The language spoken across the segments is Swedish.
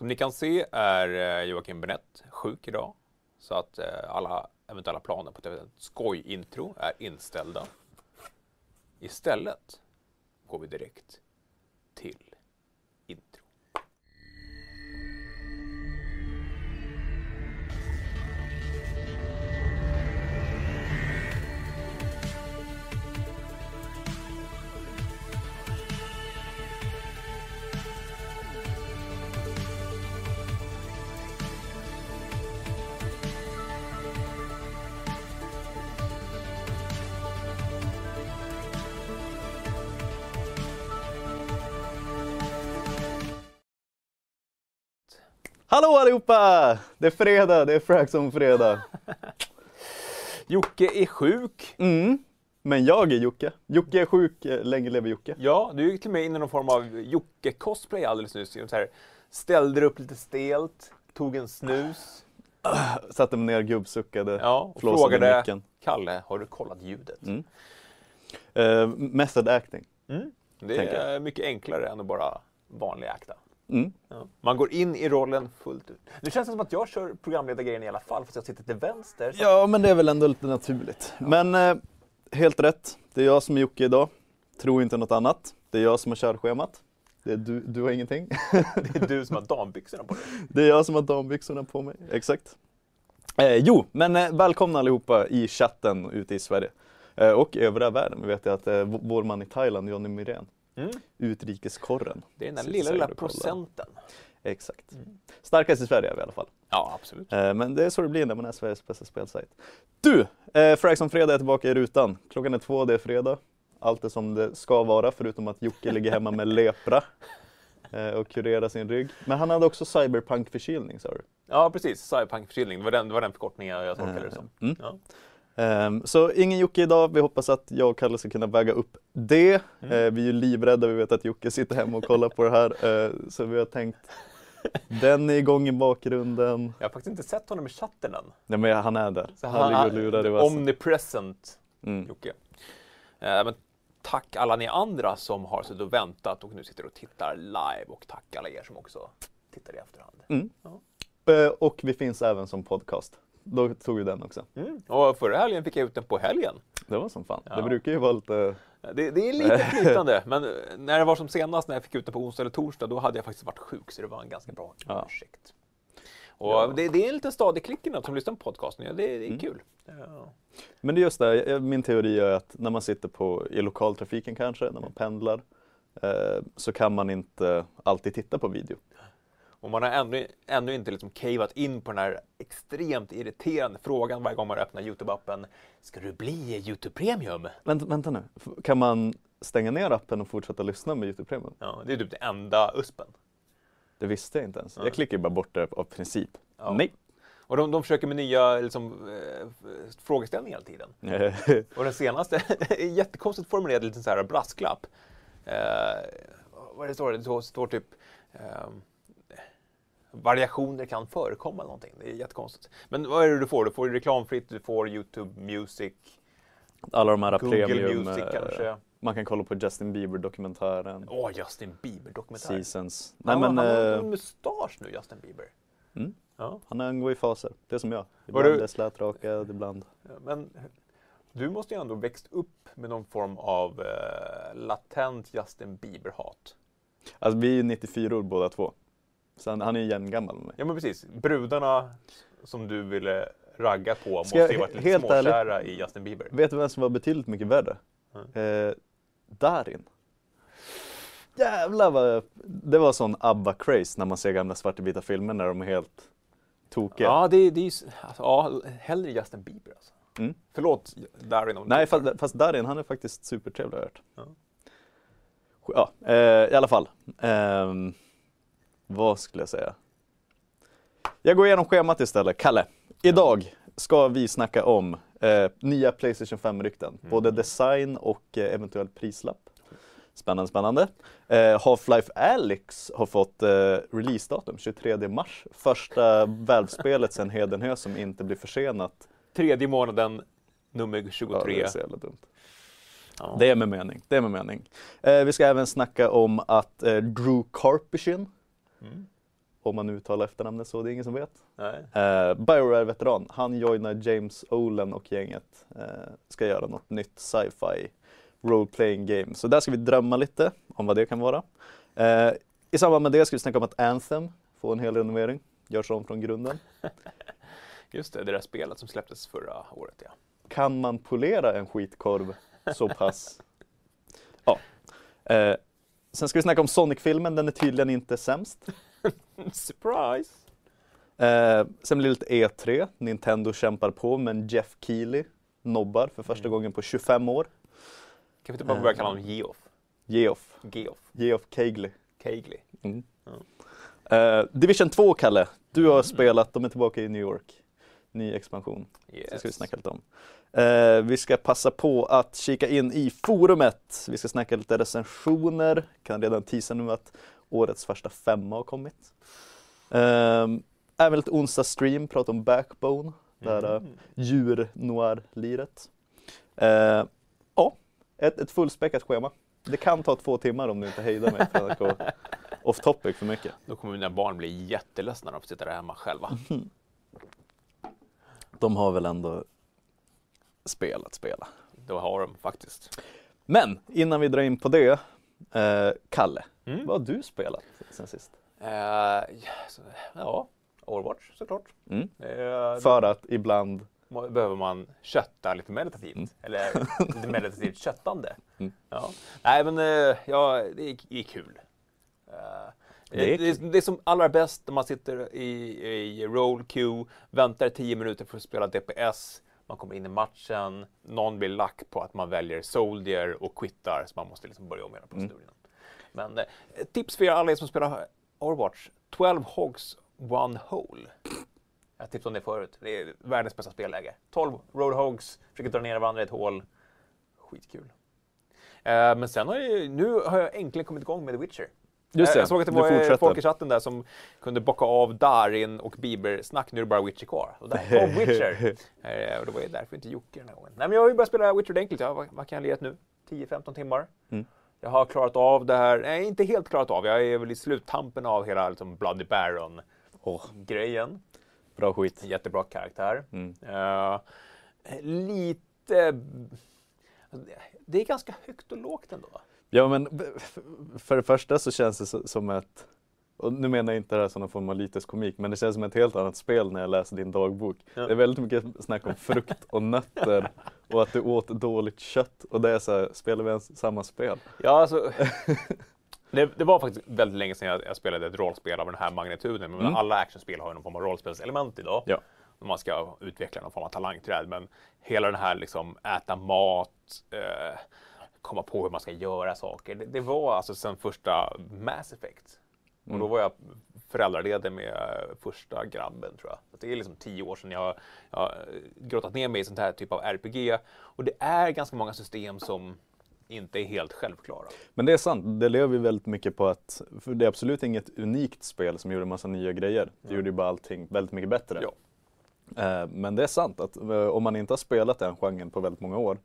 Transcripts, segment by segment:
Som ni kan se är eh, Joakim Bennett sjuk idag. Så att eh, alla eventuella planer på ett skoj-intro är inställda. Istället går vi direkt till intro. Hallå allihopa! Det är fredag, det är Fraxon-fredag. Jocke är sjuk. Mm. Men jag är Jocke. Jocke är sjuk, eh, länge lever Jocke. Ja, du gick till mig in i någon form av Jocke-cosplay alldeles nyss. Så här, ställde dig upp lite stelt, tog en snus. Satte mig ner, gubbsuckade, Ja, och frågade micken. Kalle, har du kollat ljudet? Mm. Eh, method acting. Mm. Det är mycket enklare än att bara vanlig akta. Mm. Ja. Man går in i rollen fullt ut. Det känns som att jag kör programledargrejen i alla fall, fast jag sitter till vänster. Så Ja, men det är väl ändå lite naturligt. Men eh, helt rätt. Det är jag som är Jocke idag. Tror inte något annat. Det är jag som har körschemat. Det är du, du har ingenting. Det är du som har dambyxorna på dig. Det är jag som har dambyxorna på mig. Exakt. Eh, jo, men eh, välkomna allihopa i chatten ute i Sverige. Eh, och i övriga världen. Vi vet att eh, vår man i Thailand, Johnny Myrén, Mm. utrikeskorren. Det är den där lilla, lilla procenten. Exakt. Starkast i Sverige är vi i alla fall. Ja, absolut. Eh, men det är så det blir när man är Sveriges bästa spelsajt. Du! Eh, Fraxon Fredag är tillbaka i rutan. Klockan är två, det är fredag. Allt är som det ska vara, förutom att Jocke ligger hemma med lepra. Eh, och kurerar sin rygg. Men han hade också cyberpunk-förkylning sa du? Ja, precis. Cyberpunk-förkylning. Det var den, det var den förkortningen jag tolkade det som. Mm. Ja. Ehm, så ingen Jocke idag. Vi hoppas att jag och Kalle ska kunna väga upp det. Eh, vi är ju livrädda. Vi vet att Jocke sitter hemma och kollar på det här. Eh, så vi har tänkt den är igång i bakgrunden. Jag har faktiskt inte sett honom i chatten än. Nej men han är där. Så Han ligger och lurar i vassen. Omnipresent Mm. Jocke. Eh, men tack alla ni andra som har suttit och väntat och nu sitter och tittar live och tack alla er som också tittar i efterhand. Mm. Ja. Eh, och vi finns även som podcast. Då tog vi den också. Mm. Och förra helgen fick jag ut den på helgen. Det var som fan. Ja. Det brukar ju vara lite... Det, det är lite flytande, men när det var som senast när jag fick ut den på onsdag eller torsdag, då hade jag faktiskt varit sjuk, så det var en ganska bra Ja. ursäkt. Och Ja. det, det är en liten stadig klick innan som lyssnar på podcasten, ja, det, det är Mm. kul. Ja. Men det är just det, eh, min teori är att när man sitter på, i lokaltrafiken kanske, när man pendlar, eh, så kan man inte alltid titta på video. Och man har ännu, ännu inte liksom cavat in på den här extremt irriterande frågan varje gång man öppnar Youtube-appen. Ska du bli Youtube Premium? Vänta, vänta nu, kan man stänga ner appen och fortsätta lyssna med Youtube Premium? Ja, det är typ det enda USPen. Det visste jag inte ens. Ja. Jag klickar bara bort det av princip. Ja. Nej. Och de, de försöker med nya liksom, eh, frågeställningar hela tiden. Och den senaste jättekonstigt formulerad liten så här brasklapp. Eh, vad är det står? Det står, står typ ehm, variationer kan förekomma någonting. Det är jättekonstigt. Men vad är det du får? Du får reklamfritt, du får Youtube Music, Alla de här Google premium, Music eh, kanske. man kan kolla på Justin Bieber-dokumentären, Åh, Justin Bieber-dokumentär. Seasons. Nej Han, men han har eh, en mustasch nu, Justin Bieber. Mm. Ja. han går i faser, det är som jag. Var Ibland du- är slätrakad, ibland. Men du måste ju ändå växt upp med någon form av eh, latent Justin Bieber-hat. Alltså vi är ju 94 år båda två. Så han, han är ju jämngammal med mig. Ja men precis, brudarna som du ville ragga på måste ju varit lite helt ärligt- småkära i Justin Bieber. Vet du vem som var betydligt mycket värre? Eh, Darin. Jävlar vad... Det var sån ABBA-craze när man ser gamla svartvita filmer när de är helt tokiga. Ja, det, det är ju alltså, ja, hellre Justin Bieber alltså. Mm. Förlåt Darin om Nej, fast, fast Darin han är faktiskt supertrevlig har jag hört. Ja. Ja, eh, i alla fall. Ehm, vad skulle jag säga? Jag går igenom schemat istället. Kalle, idag ska vi snacka om eh, nya Playstation 5-rykten. Mm. Både design och eh, eventuell prislapp. Spännande, spännande. Eh, Half-Life Alyx har fått eh, releasedatum 23 mars. Första Valve-spelet sedan Hedenhö som inte blir försenat. Tredje månaden, nummer Ja, 23. det är så jävla dumt. Ja. Det är med mening. Det är med mening. Eh, vi ska även snacka om att eh, Drew Karpyshyn Mm. om man uttalar efternamnet så, det är ingen som vet. Eh, Bioware-veteran, han joinar James Olen och gänget. Eh, ska göra något nytt sci-fi role playing game. Så där ska vi drömma lite om vad det kan vara. Eh, I samband med det ska vi snacka om att Anthem får en hel renovering, görs om från grunden. Just det, det där spelet som släpptes förra året ja. Kan man polera en skitkorv så pass? ja. Eh, sen ska vi snacka om Sonic-filmen, den är tydligen inte sämst. Surprise! Eh, sen blir det lite E3, Nintendo kämpar på men Jeff Keely nobbar för första Mm. gången på 25 år. Kan vi inte bara börja kalla honom Geoff? Geoff, Geoff Geoff Keighley. Keighley. Mm. Ja. Eh, Division 2, Kalle. Du har spelat, de är tillbaka i New York. Ny expansion. Yes. Det ska vi snacka lite om. Eh, vi ska passa på att kika in i forumet. Vi ska snacka lite recensioner. Kan redan teasa nu att årets första femma har kommit. Eh, även lite onsdag stream, prata om Backbone. Här Mm. djur-noir-liret. Eh, ja, ett, ett fullspäckat schema. Det kan ta två timmar om du inte hejdar mig från att gå off topic för mycket. Då kommer mina barn bli jätteledsna när de får sitta där hemma själva. De har väl ändå spelat spela. Då har de faktiskt. Men innan vi drar in på det, eh, Kalle, Mm. vad har du spelat sen sist? Eh, ja, Overwatch såklart. Mm. Eh, För att ibland, behöver man kötta lite meditativt. Mm. Eller lite meditativt köttande. Mm. Ja. Nej men eh, ja, det är, det är kul. Eh, Det är det, är, det är som allra bäst när man sitter i, i roll queue, väntar 10 minuter för att spela DPS, man kommer in i matchen, någon blir lack på att man väljer Soldier och quittar så man måste liksom börja om hela proceduren. Men eh, tips för er alla er som spelar Overwatch, 12 Hogs One Hole. Jag tipsade om det förut. Det är världens bästa spelläge. 12 Roadhogs, försöker dra ner varandra i ett hål. Skitkul. Eh, men sen har jag, nu har jag äntligen kommit igång med The Witcher. Just Eh, det, jag såg att det var eh, folk i chatten där som kunde bocka av Darin och Bieber-snack. Nu är det bara Witcher kvar. Och där kom Witcher. Eh, och det var ju därför inte Jocke den här gången. Nej men jag har ju börjat spela Witcher ordentligt. Ja, vad, vad kan jag lirat nu? 10-15 timmar. Mm. Jag har klarat av det här, nej inte helt klarat av. Jag är väl i sluttampen av hela liksom, Bloody Baron-grejen. bra skit. Jättebra karaktär. Mm. Eh, lite... alltså, Det är ganska högt och lågt ändå. Ja men för det första så känns det som ett, och nu menar jag inte det här som någon form av lites komik, men det känns som ett helt annat spel när jag läser din dagbok. Ja. Det är väldigt mycket snack om frukt och nötter och att du åt dåligt kött och det är så här, spelar vi ens samma spel? Ja, alltså, det, det var faktiskt väldigt länge sedan jag, jag spelade ett rollspel av den här magnituden. Men Mm. alla actionspel har ju någon form av rollspelselement idag. Ja. När man ska utveckla någon form av talangträd. Men hela den här liksom äta mat, eh, komma på hur man ska göra saker. Det, det var alltså sen första Mass Effect. Och Mm. då var jag föräldraledig med första grabben tror jag. Så det är liksom tio år sedan jag, jag har grottat ner mig i sånt här typ av RPG. Och det är ganska många system som inte är helt självklara. Men det är sant, det lever ju väldigt mycket på att, för det är absolut inget unikt spel som gjorde massa nya grejer. Det Ja. gjorde ju bara allting väldigt mycket bättre. Ja. Eh, Men det är sant att eh, om man inte har spelat den genren på väldigt många år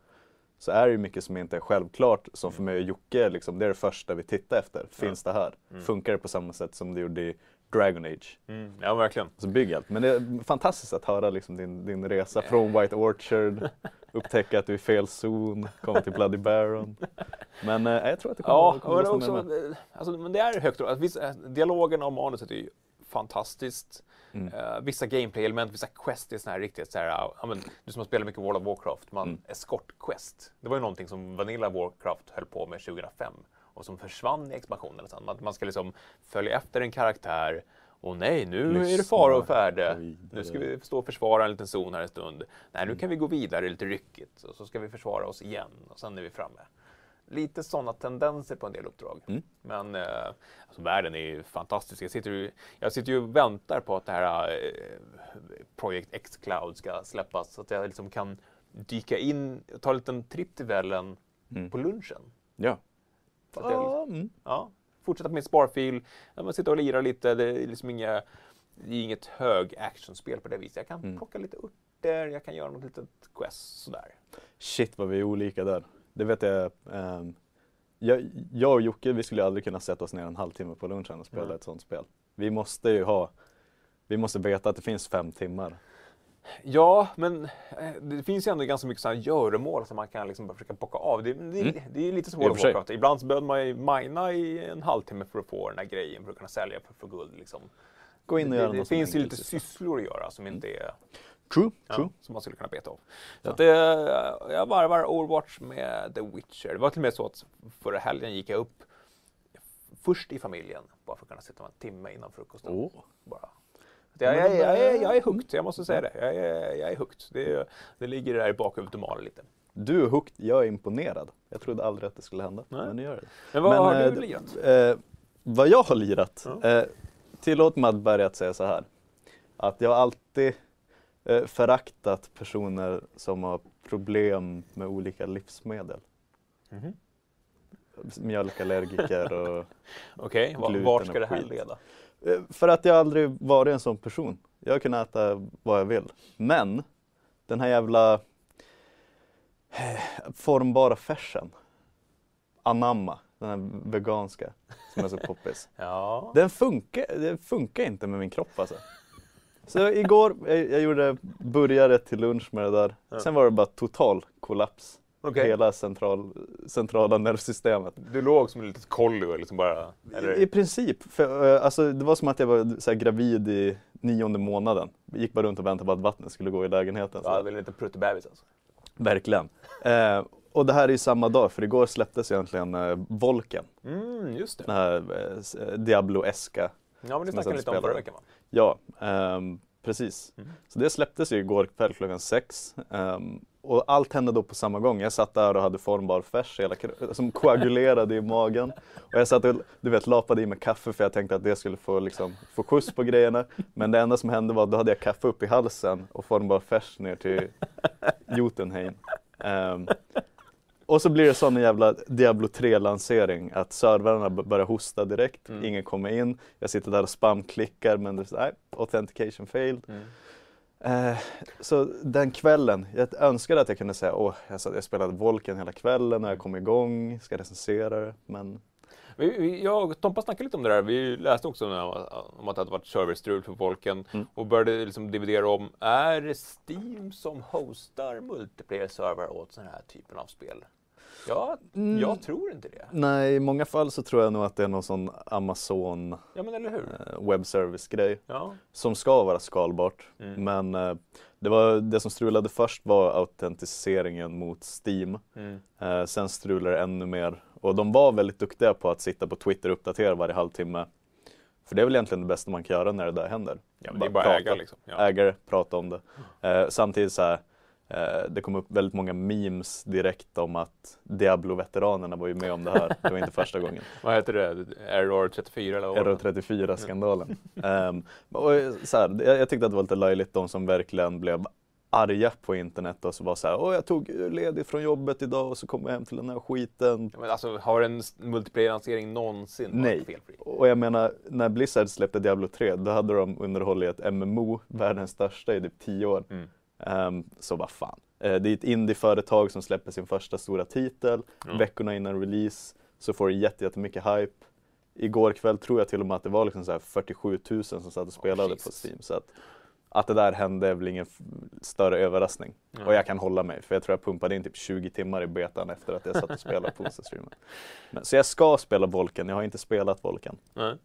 så är det ju mycket som inte är självklart. Som för mig och Jocke, liksom, det är det första vi tittar efter. Finns det här? Mm. Funkar det på samma sätt som det gjorde i Dragon Age? Mm, ja, verkligen. Så bygg allt. Men det är fantastiskt att höra liksom din, din resa från White Orchard, upptäcka att du är i fel zon, komma till Bloody Baron. Men eh, jag tror att det kommer, Ja, kommer att också, med. eh, alltså, men det är högt. Alltså, vissa, dialogen och manuset är ju fantastiskt. Mm. Eh, vissa gameplay-element, vissa quest är såna här riktigt så här, ja, men, du som har spelat mycket World of Warcraft, man, Mm. escort-quest. Det var ju någonting som Vanilla Warcraft höll på med 2005 och som försvann i expansionen. sen. Man, man ska liksom följa efter en karaktär och nej, nu är det Lyssna fara och färde. Nu ska vi stå och försvara en liten zon här en stund. Nej, Mm. nu kan vi gå vidare lite ryckigt och så ska vi försvara oss igen och sen är vi framme. Lite sådana tendenser på en del uppdrag. Mm. Men eh, alltså, världen är ju fantastisk. Jag sitter, ju, jag sitter ju och väntar på att det här eh, Project X-Cloud ska släppas så att jag liksom kan dyka in och ta en liten tripp till Vällen Mm. på lunchen. Ja. Så att jag, Ja, mm. ja, fortsätta på min sparfil, ja, sitter och lirar lite. Det är liksom inga, det är inget hög actionspel på det viset. Jag kan Mm. plocka lite örter, jag kan göra något litet quest sådär. Shit vad vi är olika där. Det vet jag. ehm, jag, jag och Jocke, vi skulle aldrig kunna sätta oss ner en halvtimme på lunchen och spela Nej. ett sånt spel. Vi måste ju ha, vi måste veta att det finns fem timmar. Ja, men eh, det finns ju ändå ganska mycket sådana göromål som man kan liksom försöka bocka av. Det, det, mm. det är lite svårt att bocka av. Ibland så behöver man ju mina i en halvtimme för att få den här grejen för att kunna sälja för, för guld. Liksom. Gå in och göra det, det finns ju lite sysslor att göra som inte är True, ja, true. Som man skulle kunna beta av. Så att det, jag varvar Overwatch med The Witcher. Det var till och med så att förra helgen gick jag upp först i familjen bara för att kunna sitta en timme innan frukosten. Oh. Bara. Jag, jag, jag, jag, är hooked, jag måste säga det. Jag, jag, jag är hooked. Det, det ligger där i bakhuvudet och maler lite. Du är hooked, jag är imponerad. Jag trodde aldrig att det skulle hända, Nej. men nu gör det. Men vad men, har du äh, lirat? Äh, vad jag har lirat? Ja. Äh, tillåt mig att börja att säga så här. Att jag alltid eh, föraktat personer som har problem med olika livsmedel. Mm -hmm. Mjölkallergiker och Okej, okay, vart ska det här leda? Eh, för att jag aldrig varit en sån person. Jag kan äta vad jag vill. Men den här jävla eh, formbara färsen, anamma, den här veganska som är så poppis. ja. Den funkar, det funkar inte med min kropp alltså. Så igår, jag, jag gjorde burgare till lunch med det där. Ja. Sen var det bara total kollaps. Okay. Hela central, centrala nervsystemet. Du låg som ett litet kollo liksom bara? Eller? I, I, princip. För, uh, alltså, det var som att jag var så här, gravid i nionde månaden. Jag gick bara runt och väntade på att vattnet skulle gå i lägenheten. Ja, det var en liten pruttebebis alltså? Verkligen. Uh, och det här är ju samma dag, för igår släpptes egentligen uh, Volken. Mm, just det. Den här uh, Diablo-eska. Ja, men det snackade lite om förra veckan va? Ja, um, precis. Mm. Så det släpptes ju igår kväll klockan sex. Um, och allt hände då på samma gång. Jag satt där och hade formbar färs hela, som koagulerade i magen. Och jag satt och du vet, lapade i mig kaffe för jag tänkte att det skulle få, liksom, få skjuts på grejerna. Men det enda som hände var att då hade jag kaffe upp i halsen och formbar färs ner till Jotunheim. Um, och så blir det sån jävla Diablo 3-lansering att servrarna börjar hosta direkt, mm. ingen kommer in. Jag sitter där och spamklickar men det är nej, authentication failed. Mm. Eh, så den kvällen, jag önskade att jag kunde säga åh, jag, jag spelade Volken hela kvällen när jag kom igång, ska recensera det, men jag och Tompa snackade lite om det där. Vi läste också om att det hade varit serverstrul för Volken mm. och började liksom dividera om, är det Steam som hostar multiplayer-server åt den här typen av spel? Ja, mm. jag tror inte det. Nej, i många fall så tror jag nog att det är någon sån Amazon ja? Eh, webbservice-grej ja. som ska vara skalbart. Mm. Men eh, det, var, det som strulade först var autentiseringen mot Steam. Mm. Eh, sen strulade det ännu mer och de var väldigt duktiga på att sitta på Twitter och uppdatera varje halvtimme. För det är väl egentligen det bästa man kan göra när det där händer. Ja, det är bara prata, äga liksom. Ja. Ägare, prata om det. Eh, samtidigt så här, Eh, det kom upp väldigt många memes direkt om att Diablo-veteranerna var ju med om det här. Det var inte första gången. vad heter det? Error 34 eller? Error 34-skandalen. um, och så här, jag, jag tyckte att det var lite löjligt de som verkligen blev arga på internet och så var så här, åh jag tog ledigt från jobbet idag och så kom jag hem till den här skiten. Ja, men alltså har en multiplayer-lansering någonsin Nej. varit felfri? Och jag menar, när Blizzard släppte Diablo 3, då hade de underhållit ett MMO, världens största i typ 10 år. Mm. Um, så vad fan. Uh, det är ett indieföretag som släpper sin första stora titel. Mm. Veckorna innan release så får det jättemycket hype. Igår kväll tror jag till och med att det var liksom så 47 000 som satt och spelade oh, på Steam. Så att, att det där hände är väl ingen större överraskning. Mm. Och jag kan hålla mig, för jag tror jag pumpade in typ 20 timmar i betan efter att jag satt och spelade på onsdagsstreamen. Så jag ska spela Volken, jag har inte spelat Volken. Mm.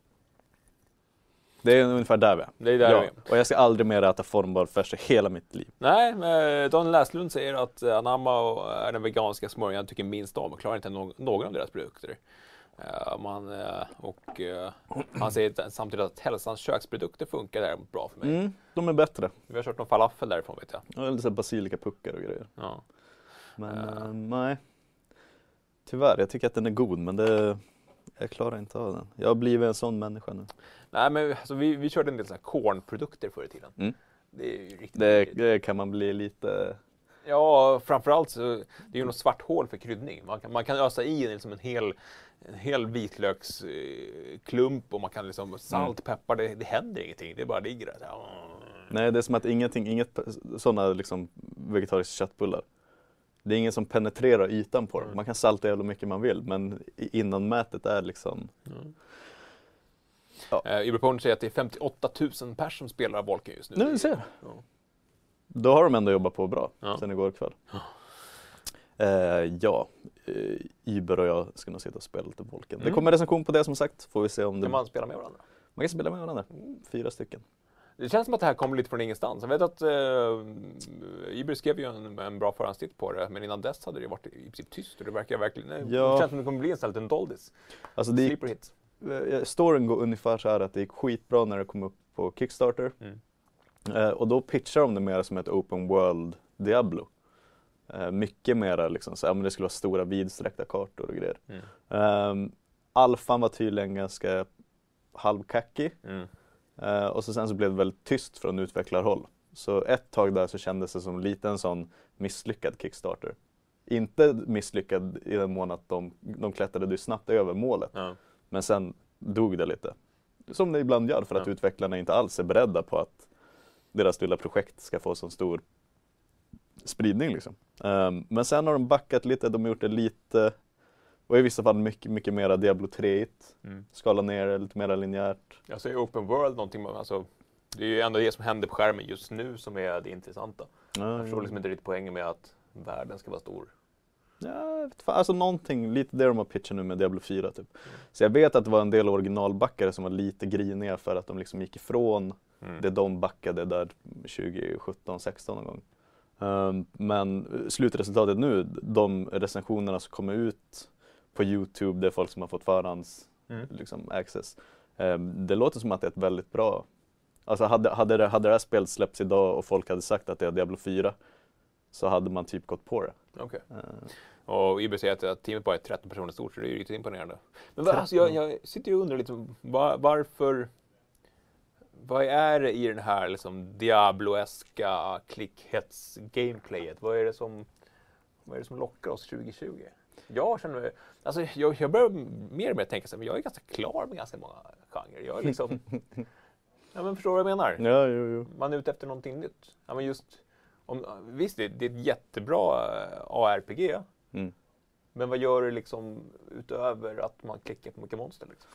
Det är ungefär där vi är. Det är där ja. vi är. Och jag ska aldrig mer äta formbar färs i hela mitt liv. Nej, men Daniel Läslund säger att eh, Anamma är den veganska smörjan tycker minst om och klarar inte någon av deras produkter. Uh, man, uh, och uh, han säger samtidigt att hälsans köksprodukter funkar däremot bra för mig. Mm, de är bättre. Vi har kört någon falafel därifrån vet jag. Ja, lite basilikapuckar och grejer. Ja. Men nej. Tyvärr, jag tycker att den är god men det, jag klarar inte av den. Jag har blivit en sån människa nu. Nej, men alltså, vi, vi körde en del kornprodukter förr i tiden. Mm. Det, är ju riktigt det, det, kan man bli lite... Ja, framförallt så det är ju något svart hål för kryddning. Man kan, man kan ösa i liksom en hel, en hel vitlöksklump och man kan liksom salt, mm. peppar, det, det händer ingenting. Det bara ligger där. Nej, det är som att ingenting, inget sådana liksom vegetariska köttbullar. Det är ingen som penetrerar ytan på dem. Mm. Man kan salta hur mycket man vill men innanmätet är liksom mm. Ja. Uberpony säger att det är 58 000 personer som spelar Volken just nu. Nu ser. Ja. Då har de ändå jobbat på bra ja. sen igår kväll. Ja. Uh, ja, uh, Iber och jag ska nog sitta och spela lite Volken. Mm. Det kommer recension på det som sagt. Får vi se om det... Kan man spela med varandra? Man kan spela med varandra. Fyra stycken. Det känns som att det här kommer lite från ingenstans. Jag vet att eh, Iber skrev ju en, en bra förhandstitt på det, men innan dess hade det varit i princip tyst och det verkar verkligen... Ja. Det känns som att det kommer bli en sån liten doldis. Alltså det gick, hit. Eh, storyn går ungefär så här att det gick skitbra när det kom upp på Kickstarter. Mm. Eh, och då pitchar de det mer som ett open world Diablo. Eh, mycket mera liksom så, ja, men det skulle vara stora vidsträckta kartor och grejer. Mm. Um, alfan var tydligen ganska halvkackig. Mm. Uh, och så sen så blev det väldigt tyst från utvecklarhåll. Så ett tag där så kändes det som lite en sån misslyckad Kickstarter. Inte misslyckad i den mån att de, de klättrade snabbt över målet. Ja. Men sen dog det lite. Som det ibland gör för att utvecklarna inte alls är beredda på att deras lilla projekt ska få så stor spridning. Liksom. Um, men sen har de backat lite, de har gjort det lite och i vissa fall mycket, mycket mera Diablo 3 mm. Skala ner det lite mer linjärt. Jag säger Open World någonting, alltså, det är ju ändå det som händer på skärmen just nu som är det intressanta. Ja, jag förstår liksom inte riktigt poängen med att världen ska vara stor. Ja, alltså någonting, lite det de har pitchat nu med Diablo 4 typ. Mm. Så jag vet att det var en del originalbackare som var lite griniga för att de liksom gick ifrån mm. det de backade där 2017, 16 någon gång. Um, men slutresultatet nu, de recensionerna som kommer ut på Youtube, det är folk som har fått förhands mm. liksom, access. Um, det låter som att det är ett väldigt bra Alltså hade, hade, det, hade det här spelet släppts idag och folk hade sagt att det är Diablo 4 så hade man typ gått på det. Okay. Uh. Och IB säger att teamet bara är 13 personer stort så det är ju riktigt imponerande. Men alltså, jag, jag sitter ju och undrar lite var, varför vad är det i den här liksom Diablo-eska klickhets-gameplayet? Vad är det som vad är det som lockar oss 2020? Jag känner alltså jag, jag börjar mer och mer tänka så här, men jag är ganska klar med ganska många genrer. Jag är liksom, ja men förstår du vad jag menar? Ja, jo, jo. Man är ute efter någonting nytt. Ja, men just, om, visst, det, det är ett jättebra eh, ARPG. Mm. Men vad gör det liksom utöver att man klickar på mycket monster? Liksom?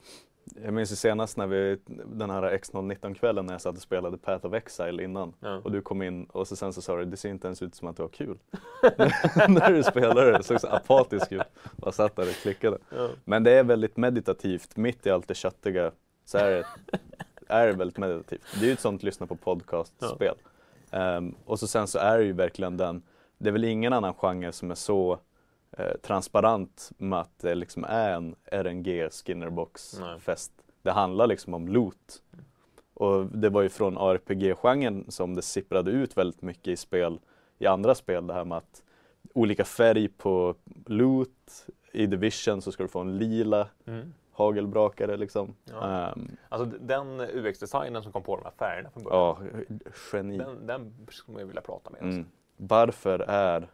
Jag minns ju senast när vi, den här X019-kvällen när jag satt och spelade Path of Exile innan ja. och du kom in och så sen så sa du det ser inte ens ut som att du har kul. när du spelade det, såg så apatisk ut. och satt där och klickade. Ja. Men det är väldigt meditativt, mitt i allt det köttiga så är det, är det väldigt meditativt. Det är ju ett sånt lyssna på podcast-spel. Ja. Um, och så sen så är det ju verkligen den, det är väl ingen annan genre som är så eh, transparent med att det liksom är en RNG Skinnerbox-fest. Det handlar liksom om loot. Och det var ju från RPG-genren som det sipprade ut väldigt mycket i spel, i andra spel, det här med att olika färg på loot, i Division så ska du få en lila mm. hagelbrakare liksom. Ja. Um, alltså den UX-designen som kom på de här färgerna från början. Ja, geni. Den, den skulle man vilja prata med. Mm. Varför är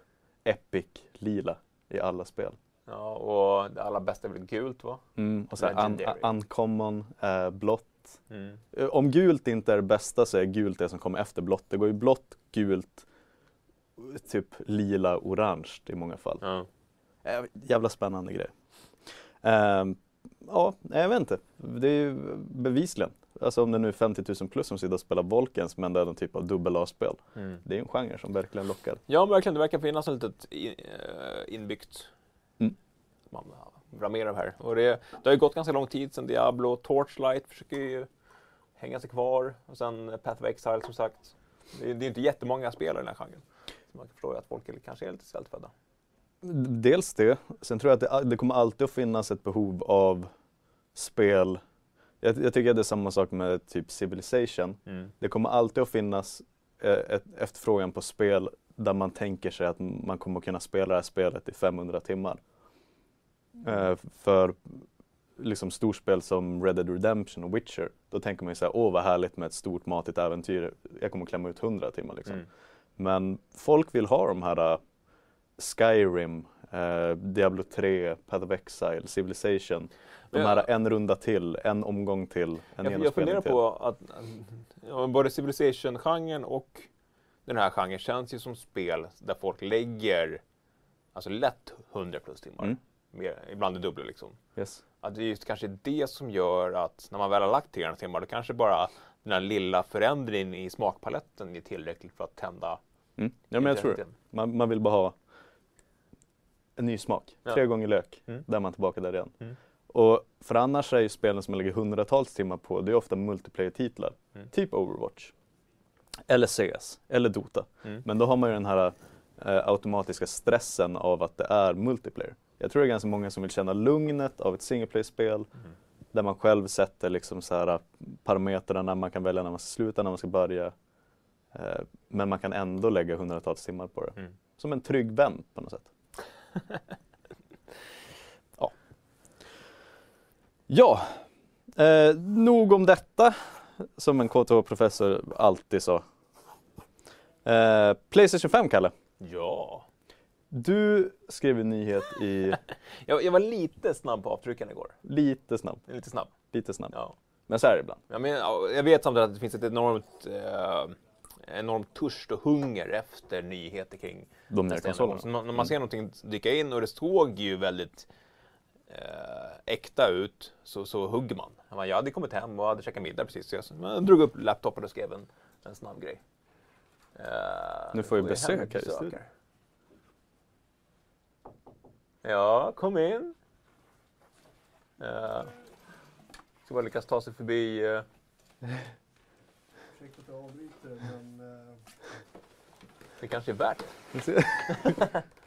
Epic lila? I alla spel. Ja, och det allra bästa är väl gult va? Mm, och så un uncommon, eh, blått. Mm. Eh, om gult inte är det bästa så är gult det som kommer efter blått. Det går ju blått, gult, typ lila, orange i många fall. Ja. Eh, jävla spännande grej. Eh, ja, jag vet inte. Det är ju bevisligen. Alltså om det nu är 50 000 plus som sitter och spelar Volkens men det är någon typ av dubbel A-spel. Mm. Det är en genre som verkligen lockar. Ja, verkligen. Det verkar finnas ett litet eh, inbyggt mm. man med det här. Och det, det har ju gått ganska lång tid sedan Diablo. Torchlight försöker ju hänga sig kvar. Och sen Path of Exile som sagt. Det är, det är inte jättemånga spelare i den här genren. Så man kan förstå att folk är, kanske är lite svältfödda. Dels det. Sen tror jag att det, det kommer alltid att finnas ett behov av spel jag, jag, tycker att det är samma sak med typ Civilization. Mm. Det kommer alltid att finnas eh, ett, efterfrågan på spel där man tänker sig att man kommer kunna spela det här spelet i 500 timmar. Mm. Eh, för liksom storspel som Red Dead Redemption och Witcher, då tänker man ju såhär, åh vad härligt med ett stort matigt äventyr, jag kommer klämma ut 100 timmar liksom. Mm. Men folk vill ha de här uh, Skyrim, uh, Diablo 3, Path of Exile, Civilization. De här en runda till, en omgång till, en Jag, jag funderar till. på att ja, både Civilization-genren och den här genren känns ju som spel där folk lägger alltså lätt 100 plus timmar. Mm. Mer, ibland det dubbla liksom. Yes. att det är just kanske det som gör att när man väl har lagt 300 timmar, då kanske bara den här lilla förändringen i smakpaletten är tillräckligt för att tända Mm. Ja, men jag tror det. Man, man vill bara ha en ny smak. Ja. Tre gånger lök, Mm. där är man tillbaka där igen. Mm. Och för annars är ju spelen som man lägger hundratals timmar på, det är ofta multiplayer-titlar. Mm. Typ Overwatch. Eller CS, eller Dota. Mm. Men då har man ju den här eh, automatiska stressen av att det är multiplayer. Jag tror det är ganska många som vill känna lugnet av ett single player-spel Mm. där man själv sätter liksom så här parametrarna, man kan välja när man ska sluta, när man ska börja. Eh, men man kan ändå lägga hundratals timmar på det. Mm. Som en trygg vän på något sätt. Ja, eh, nog om detta. Som en KTH-professor alltid sa. Eh, Playstation 5, Kalle. Ja. Du skrev en nyhet i Jag, jag var lite snabb på avtrycken igår. lite snabb, Lite snabb. lite snabb. Ja. Men så är det ibland. Jag, men, ja, jag vet samtidigt att det finns ett enormt, eh, enormt törst och hunger efter nyheter kring De nya konsolerna. man, när man ser någonting dyka in och det såg ju väldigt eh, äkta ut så, så hugger man. Jag, bara, jag hade kommit hem och hade käkat middag precis så jag, så jag drog upp laptopen och skrev en, en snabb grej. Eh, Nu får vi besök här i studion. Ja, kom in. Uh, ska bara lyckas ta sig förbi. Uh, Ursäkta att jag avbryter, men eh, det kanske är värt det.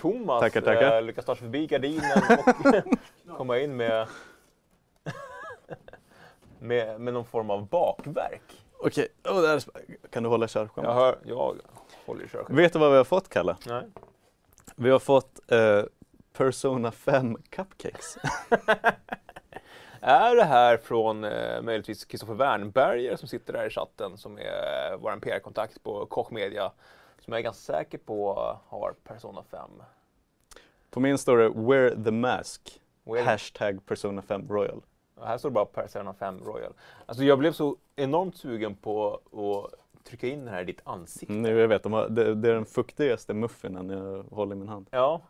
Thomas Tackar, tackar. eh, lyckas ta sig förbi gardinen och komma in med, med, med någon form av bakverk. Okej, oh, där är sp- kan du hålla körschemat? Jag, hör, jag håller i körschemat. Vet du vad vi har fått, Kalle? Nej. Vi har fått eh, Persona 5 Cupcakes. Är det här från eh, möjligtvis Kristoffer Wernberger som sitter där i chatten som är eh, vår PR-kontakt på Koch Media som jag är ganska säker på har Persona 5. På min står det Wear the mask. Wear- Hashtag Persona 5 Royal. Och här står det bara Persona 5 Royal. Alltså jag blev så enormt sugen på att trycka in den här i ditt ansikte. Mm, jag vet, de har, det, det är den fuktigaste muffinen jag håller i min hand. Ja,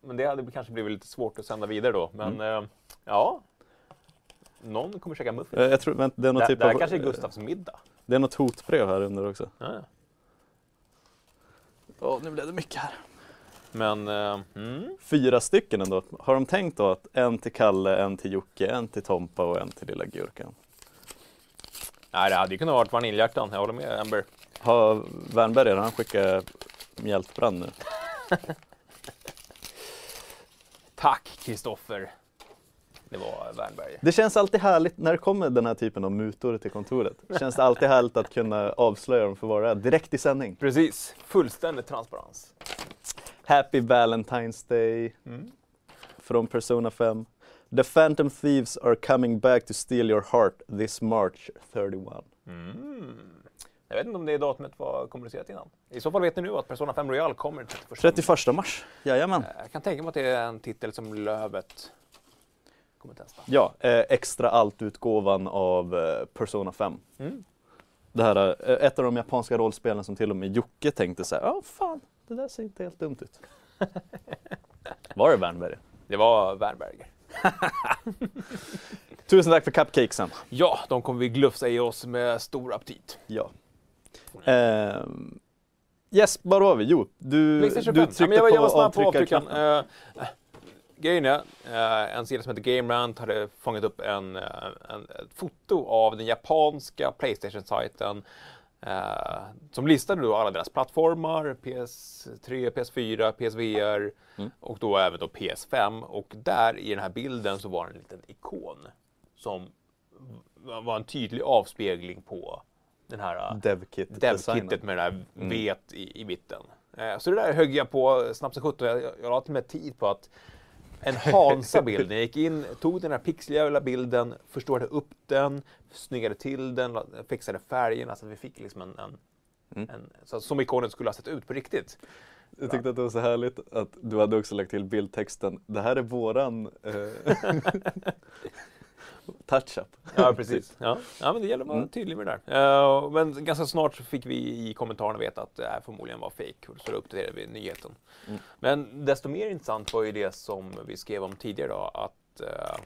men det hade kanske blivit lite svårt att sända vidare då. Men Mm. eh, ja, någon kommer käka muffins. Eh, Jag tror, vänta, det är något det, typ det här av, kanske är Gustavs middag. Det är något hotbrev här under också. Ja, ja. Åh, nu blev det mycket här. Men, eh, mm, Fyra stycken ändå. Har de tänkt då att en till Kalle, en till Jocke, en till Tompa och en till lilla Gurkan? nej, det hade ju kunnat vara vaniljhjärtan. Jag håller med Amber. Har Wernberger, han skickat mjältbrand nu? Tack Kristoffer. Det var Wernberger. Det känns alltid härligt när det kommer den här typen av mutor till kontoret. Det känns alltid härligt att kunna avslöja dem för vad det är, direkt i sändning. Precis, fullständig transparens. Happy Valentine's Day Mm. från Persona 5. The Phantom Thieves are coming back to steal your heart this March 31. Mm. Jag vet inte om det datumet var kommunicerat innan. I så fall vet ni nu att Persona 5 Royal kommer den 31. 31 mars, jajamän. Eh, Jag kan tänka mig att det är en titel som Lövet kommer testa. Ja, eh, extra allt-utgåvan av eh, Persona 5. Mm. Det här, eh, ett av de japanska rollspelen som till och med Jocke tänkte så här, ja fan, det där ser inte helt dumt ut. Var det Wernberg? Det var Wernberger. Tusen tack för cupcakesen. Ja, de kommer vi glufsa i oss med stor aptit. Ja. Ehm, yes, vad har vi? Jo, du, du 5. tryckte Ja, jag, var- jag var på på avtryckarknappen. avtryckaren. Uh, grejen är, eh, en sida som heter GameRant hade fångat upp en, eh, en, ett foto av den japanska Playstation-sajten eh, som listade då alla deras plattformar, PS3, PS4, PSVR Mm. och då även då PS5. Och där i den här bilden så var det en liten ikon som v- var en tydlig avspegling på den här eh, Devkit-designen. Dev-kittet med den här Mm. vet i, i mitten. Så det där högg jag på snabbt som sjutton. Jag, jag la till och med tid på att enhansa bilden. Jag gick in, tog den här pixliga bilden, förstorade upp den, snyggade till den, fixade färgerna så att vi fick liksom en, en, Mm. en så som ikonen skulle ha sett ut på riktigt. Jag tyckte att det var så härligt att du hade också lagt till bildtexten. Det här är våran eh, touch-up. Ja, precis. Ja. ja, men det gäller att vara Mm. tydlig med det där. Eh, men ganska snart så fick vi i kommentarerna veta att det här förmodligen var fake och så uppdaterade vi nyheten. Mm. Men desto mer intressant var ju det som vi skrev om tidigare då, att eh,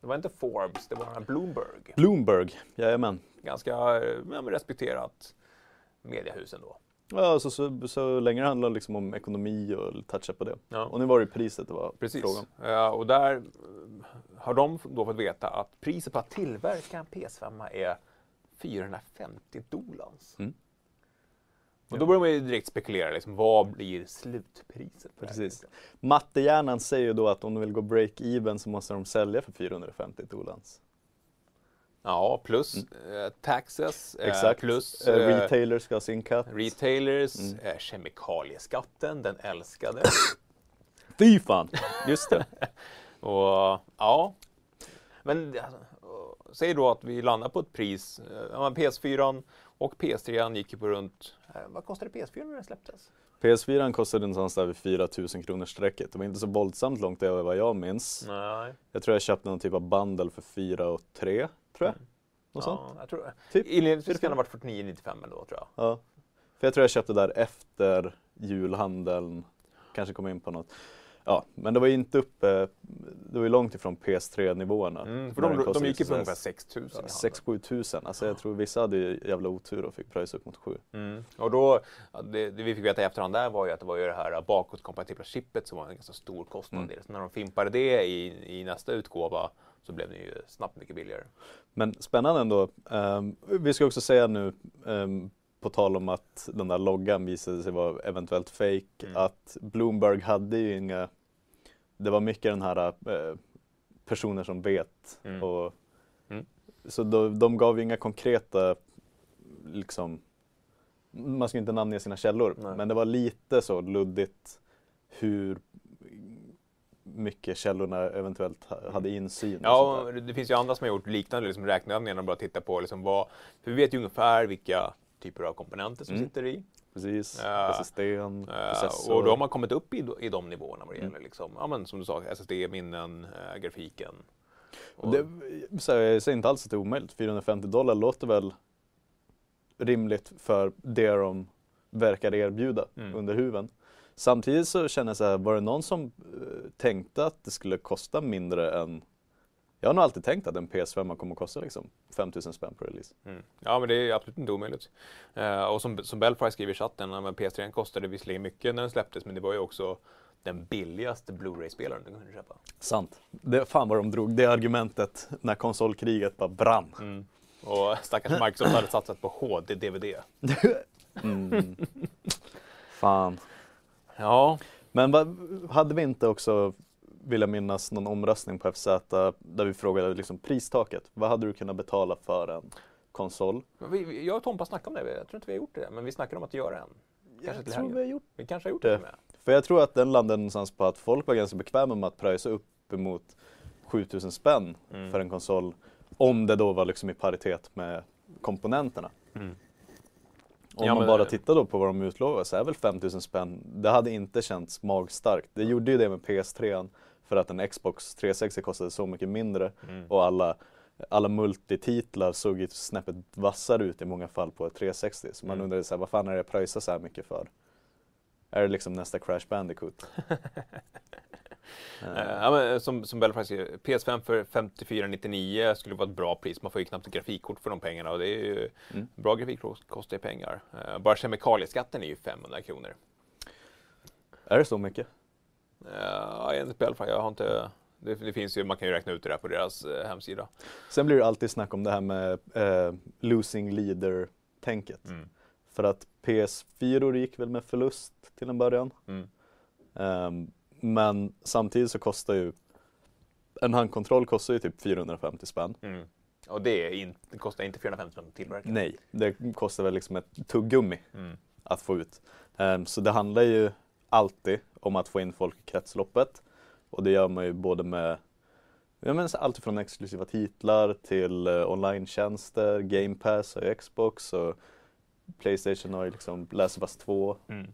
det var inte Forbes, det var Bloomberg. Bloomberg, jajamän. Ganska eh, ja, respekterat mediehus ändå. Ja, så, så, så länge det handlar liksom om ekonomi och toucha på det. Ja. Och nu var det priset det var Precis. frågan. Ja, och där har de då fått veta att priset på att tillverka en PS5 är 450 dollar. Mm. Och då börjar man ju direkt spekulera, liksom, vad blir slutpriset? Precis. Mattehjärnan säger ju då att om de vill gå break-even så måste de sälja för 450 dollar. Ja, plus eh, taxes, eh, plus Eh, eh, retailers ska ha sin cut. retailers, Mm. eh, kemikalieskatten, den älskade. Fy fan! Just det. Och ja, men alltså, säg då att vi landar på ett pris. eh, ja, men PS4 och PS3 gick ju på runt, eh, vad kostade PS4 när den släpptes? PS4 kostade någonstans där vid 4000 kronor strecket. Det var inte så våldsamt långt över vad jag minns. Nej. Jag tror jag köpte någon typ av bundle för 4 och 3, tror jag. Något sånt. Ja, jag tror Typ. Inledningsvis kan det ha varit 49,95 ändå tror jag. Ja. För jag tror jag köpte där efter julhandeln. Kanske kom in på något. Ja, men det var inte uppe, det var ju långt ifrån PS3-nivåerna. Mm, för de, de gick ju på ungefär 6 000 i handeln. 6-7 tusen. Alltså jag tror vissa hade ju jävla otur och fick pröjsa upp mot 7. Mm. Och då, ja, det, det vi fick veta i efterhand där var ju att det var ju det här bakåtkompatibla chippet som var en ganska stor kostnad Mm. Så när de fimpade det i, i nästa utgåva så blev det ju snabbt mycket billigare. Men spännande ändå. Ehm, vi ska också säga nu, ehm, på tal om att den där loggan visade sig vara eventuellt fake, Mm. att Bloomberg hade ju inga, det var mycket den här eh, personer som vet. Mm. Och, Mm. Så de, de gav ju inga konkreta, liksom, man ska inte namnge sina källor, Nej. men det var lite så luddigt hur mycket källorna eventuellt ha- hade insyn. och Ja, det finns ju andra som har gjort liknande liksom räkneövningar de bara tittar på liksom vad, för vi vet ju ungefär vilka typer av komponenter som Mm. sitter i. Precis, Ja. SSD, processor. och då har man kommit upp i, i de nivåerna vad det Mm. gäller liksom, ja, men som du sa, SSD-minnen, äh, grafiken. Och det, så här, jag säger inte alls att det är omöjligt. 450 dollar låter väl rimligt för det de verkar erbjuda Mm. under huven. Samtidigt så känner jag så här, var det någon som eh, tänkte att det skulle kosta mindre än jag har nog alltid tänkt att en PS5 kommer att kosta liksom 5000 spänn på release. Mm. Ja, men det är absolut inte omöjligt. Eh, och som, som Belfry skriver i chatten, men PS3 kostade visserligen mycket när den släpptes, men det var ju också den billigaste Blu-ray-spelaren du kunde köpa. Sant. Det, fan vad de drog det argumentet när konsolkriget bara brann. Mm. Och stackars Microsoft hade satsat på HD-DVD. Mm. fan. Ja, Men vad, hade vi inte också, vill jag minnas, någon omröstning på FZ där vi frågade liksom pristaket. Vad hade du kunnat betala för en konsol? vi, jag och Tompa snackade om det, jag tror inte vi har gjort det, men vi snackade om att göra en. Kanske till helgen. vi har gjort Vi kanske har gjort det. med. För jag tror att den landade någonstans på att folk var ganska bekväma med att pröjsa upp emot 7000 spänn Mm. för en konsol. Om det då var liksom i paritet med komponenterna. Mm. Om Ja, man bara tittar då på vad de utlovar så är väl 5000 spänn, det hade inte känts magstarkt. Det gjorde ju det med PS3 för att en Xbox 360 kostade så mycket mindre Mm. och alla, alla multititlar såg ju snäppet vassare ut i många fall på ett 360. Så man Mm. undrade så här, vad fan är det jag pröjsar så här mycket för? Är det liksom nästa Crash Bandicoot? Eh, Ja, men, som, som Belfry säger, PS5 för 5499 skulle vara ett bra pris. Man får ju knappt grafikkort för de pengarna och det är ju Mm. bra grafikkort kostar ju pengar. Eh, Bara kemikalieskatten är ju 500 kronor. Är det så mycket? Ja, enligt Belfry, jag har inte det, det finns ju, man kan ju räkna ut det där på deras eh, hemsida. Sen blir det alltid snack om det här med eh, losing leader-tänket. Mm. För att PS4 gick väl med förlust till en början. Mm. Ehm, men samtidigt så kostar ju en handkontroll kostar ju typ 450 spänn. Mm. Och det, in, det kostar inte 450 spänn att tillverka. Nej, det kostar väl liksom ett tuggummi Mm. att få ut. Ehm, så det handlar ju alltid om att få in folk i kretsloppet. Och det gör man ju både med ja, men så allt från exklusiva titlar till uh, online-tjänster, Game Pass och Xbox och Playstation har ju liksom Last of Us 2. Mm. Ehm,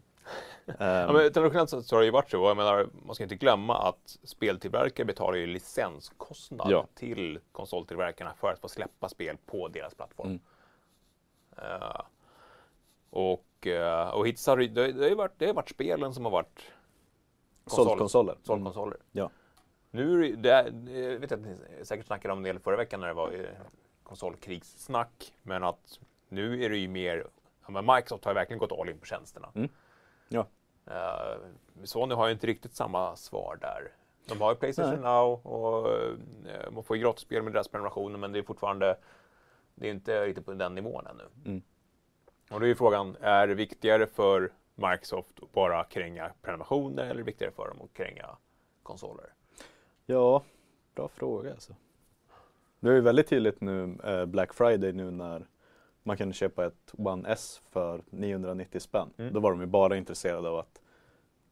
Ja, men traditionellt sett så har det ju varit så. Jag menar, man ska inte glömma att speltillverkare betalar ju licenskostnad Ja. till konsoltillverkarna för att få släppa spel på deras plattform. Mm. Eh, och, uh, och hittills har det, det, det, har ju varit, det har varit spelen som har varit Sålt konsoler. sålt Mm. konsoler. Ja. Nu är det, det jag vet att ni säkert snackade om det förra veckan när det var eh, konsolkrigssnack, men att nu är det ju mer, ja, Microsoft har ju verkligen gått all in på tjänsterna. Mm. Ja. Uh, Sony har ju inte riktigt samma svar där. De har ju Playstation Nej. Now och uh, man får ju gratisspel med deras prenumerationer, men det är fortfarande, det är inte riktigt på den nivån ännu. Mm. Och då är ju frågan, är det viktigare för Microsoft bara kränga prenumerationer eller är det viktigare för dem att kränga konsoler? Ja, bra fråga alltså. Det är ju väldigt tydligt nu eh, Black Friday nu när man kunde köpa ett One S för 990 spänn. Mm. Då var de ju bara intresserade av att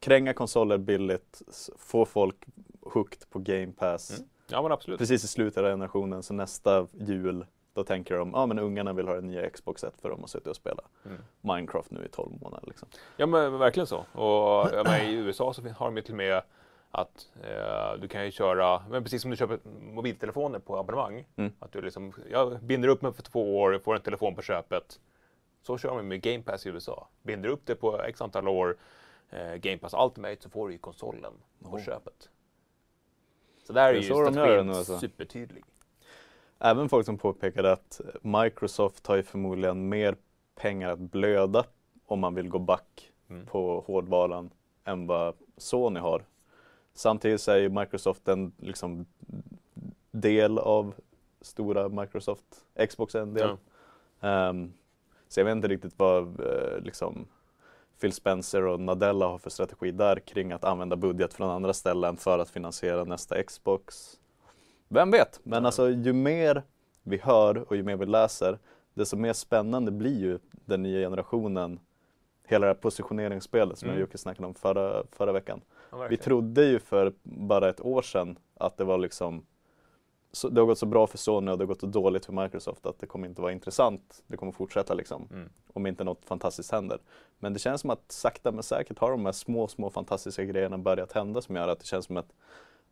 kränga konsoler billigt, få folk hooked på Game Pass. Mm. Ja men absolut. Precis i slutet av generationen, så nästa jul då tänker de, ja ah, men ungarna vill ha det nya Xboxet för de har suttit och spelat mm. Minecraft nu i 12 månader. Liksom. Ja men verkligen så. Och ja, i USA så har de ju till och med att eh, du kan ju köra, men precis som du köper mobiltelefoner på abonnemang. Mm. Att du liksom, jag binder upp mig för två år, får en telefon på köpet. Så kör man med Game Pass i USA. Binder upp det på x antal år, eh, Game Pass Ultimate, så får du ju konsolen på oh. köpet. Så där är, är ju strategin alltså. supertydlig. Även folk som påpekade att Microsoft har ju förmodligen mer pengar att blöda om man vill gå back mm. på hårdvaran än vad Sony har. Samtidigt så är ju Microsoft en liksom, del av stora Microsoft. Xbox är en del. Ja. Um, så jag vet inte riktigt vad uh, liksom, Phil Spencer och Nadella har för strategi där kring att använda budget från andra ställen för att finansiera nästa Xbox. Vem vet? Men alltså ju mer vi hör och ju mer vi läser, desto mer spännande blir ju den nya generationen. Hela det här positioneringsspelet som mm. jag och Jocke snackade om förra, förra veckan. Ja, vi trodde ju för bara ett år sedan att det var liksom så, det har gått så bra för Sony och det har gått så dåligt för Microsoft att det kommer inte vara intressant. Det kommer fortsätta liksom. Mm. Om inte något fantastiskt händer. Men det känns som att sakta men säkert har de här små, små fantastiska grejerna börjat hända som gör att det känns som ett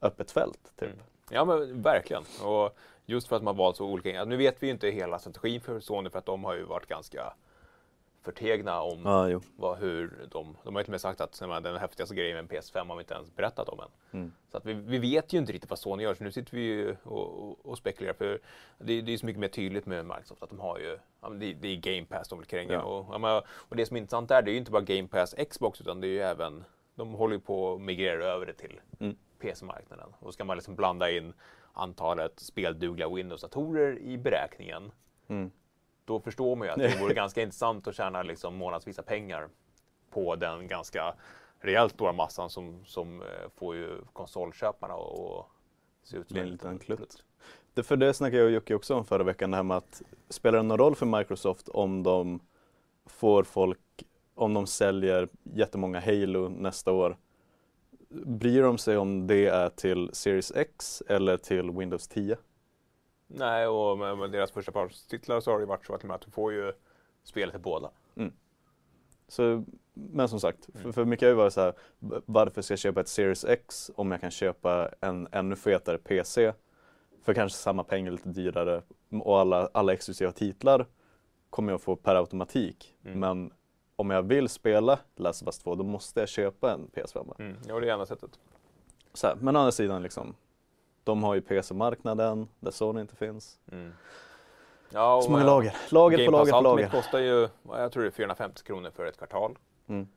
öppet fält. Typ. Mm. Ja men verkligen. Och just för att man valt så olika. Nu vet vi ju inte hela strategin för Sony för att de har ju varit ganska förtegna om ah, vad, hur de... De har ju till och med sagt att den häftigaste grejen med en PS5 har vi inte ens berättat om än. Mm. Så att vi, vi, vet ju inte riktigt vad Sony gör, så nu sitter vi ju och, och, och spekulerar. För det, det är så mycket mer tydligt med Microsoft att de har ju... Ja, det, det, är Game Pass de vill kränga. Ja. Och, och det som är intressant där, det är ju inte bara Game Pass Xbox, utan det är ju även... De håller ju på att migrera över det till mm. PC-marknaden. Och då ska man liksom blanda in antalet speldugliga Windows-datorer i beräkningen. Mm då förstår man ju att det vore ganska intressant att tjäna liksom månadsvisa pengar på den ganska rejält stora massan som, som eh, får ju konsolköparna att se ut som en liten klutt. Det, för det snackade jag och Jocke också om förra veckan, det här med att spelar det någon roll för Microsoft om de får folk, om de säljer jättemånga Halo nästa år? Bryr de sig om det är till Series X eller till Windows 10? Nej, och med, med deras första partstitlar så har det varit så att du får ju spelet till båda. Mm. Så, men som sagt, mm. för, för mycket har ju varit så här, varför ska jag köpa ett Series X om jag kan köpa en ännu fetare PC för kanske samma pengar, lite dyrare och alla, alla exklusiva titlar kommer jag få per automatik. Mm. Men om jag vill spela Last of Us 2 då måste jag köpa en PS5. Mm. Ja, det är ena sättet. Så här, men å andra sidan liksom, de har ju PC-marknaden där Sony inte finns. Mm. Ja, så många lager. Lager Game på lager på lager. kostar ju, jag tror det är 450 kronor för ett kvartal. Mm.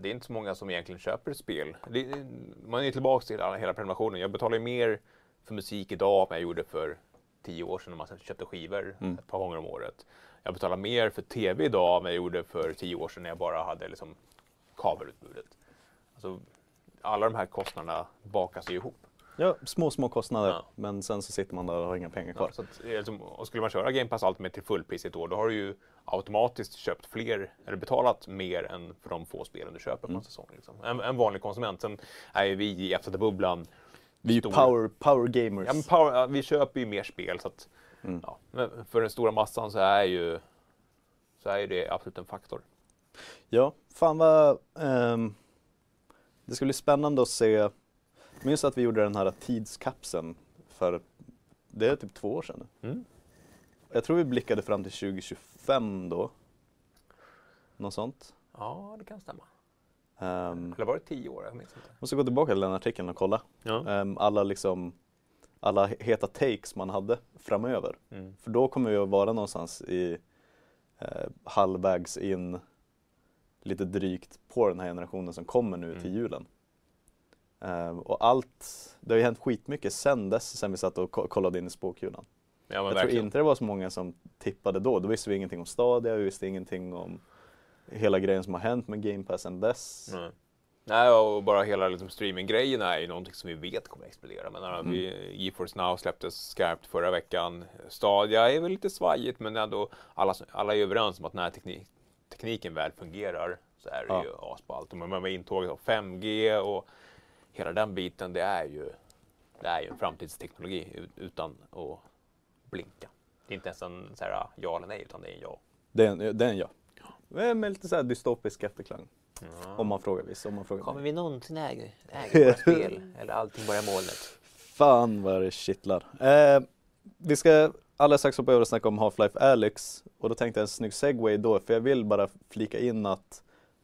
Det är inte så många som egentligen köper ett spel. man är tillbaka till hela prenumerationen. Jag betalar ju mer för musik idag än jag gjorde för tio år sedan när man köpte skivor mm. ett par gånger om året. Jag betalar mer för TV idag än jag gjorde för tio år sedan när jag bara hade liksom kabelutbudet. Alltså, alla de här kostnaderna bakas ju ihop. Ja, små, små kostnader. Ja. Men sen så sitter man där och har inga pengar kvar. Ja, att, liksom, och skulle man köra Game Pass Ultimate till fullpris ett år, då har du ju automatiskt köpt fler, eller betalat mer än för de få spelen du köper på en mm. säsong. Liksom. En, en, vanlig konsument. Sen är ju vi i FZ-bubblan Vi är ju power, power gamers. Ja, power, vi köper ju mer spel. Så att, mm. ja, för den stora massan så är ju så är det absolut en faktor. Ja, fan vad... Um, det ska bli spännande att se Minns att vi gjorde den här tidskapseln för, det är typ två år sedan mm. Jag tror vi blickade fram till 2025 då. Något sånt. Ja, det kan stämma. Um, Eller var det tio år? Jag minns inte. måste gå tillbaka till den artikeln och kolla. Ja. Ehm, alla liksom alla heta takes man hade framöver. Mm. För då kommer vi att vara någonstans i eh, halvvägs in lite drygt på den här generationen som kommer nu till Mm. julen. Ehm, och allt, det har ju hänt skitmycket sen dess, sen vi satt och ko- kollade in i spåkulan. Ja, Jag verkligen. tror inte det var så många som tippade då. Då visste vi ingenting om Stadia, vi visste ingenting om hela grejen som har hänt med Game Pass sen dess. Nej. Nej, och bara hela liksom, streaminggrejen är ju någonting som vi vet kommer att explodera. Men Mm. vi, GeForce Now släpptes skarpt förra veckan. Stadia är väl lite svajigt, men ändå alla, alla är överens om att när teknik, tekniken väl fungerar så är det Ja. ju asballt. Och med intåget av 5G och hela den biten, det är ju, det är ju en framtidsteknologi ut- utan att blinka. Det är inte ens en så här, ja eller nej, utan det är en ja. Det är en, det är en ja. Med lite så här dystopisk efterklang. Ja. Om man frågar vissa. Om man frågar Kommer mig. vi någonsin äga, äga våra spel? Eller allting bara i molnet? Fan vad det kittlar. Eh, vi ska alldeles strax hoppa över och snacka om Half-Life Alyx. Och då tänkte jag en snygg segway då, för jag vill bara flika in att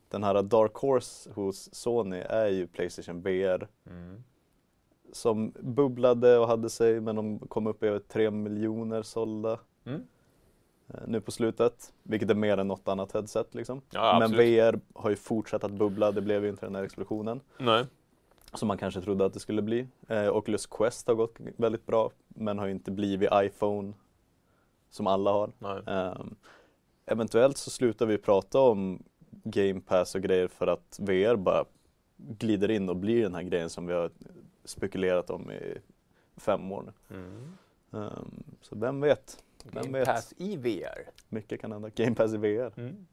den här Dark Horse hos Sony är ju Playstation VR. Mm. Som bubblade och hade sig, men de kom upp över 3 miljoner sålda Mm. Eh, nu på slutet. Vilket är mer än något annat headset liksom. Ja, men. VR har ju fortsatt att bubbla, det blev ju inte den här explosionen. Nej. som man kanske trodde att det skulle bli. Eh, Oculus Quest har gått väldigt bra men har ju inte blivit iPhone som alla har. Ehm, eventuellt så slutar vi prata om Game Pass och grejer för att VR bara glider in och blir den här grejen som vi har spekulerat om i fem år nu. Mm. Ehm, så vem vet? Game vet? Pass i VR. Mycket kan hända. Game Pass i VR. Mm.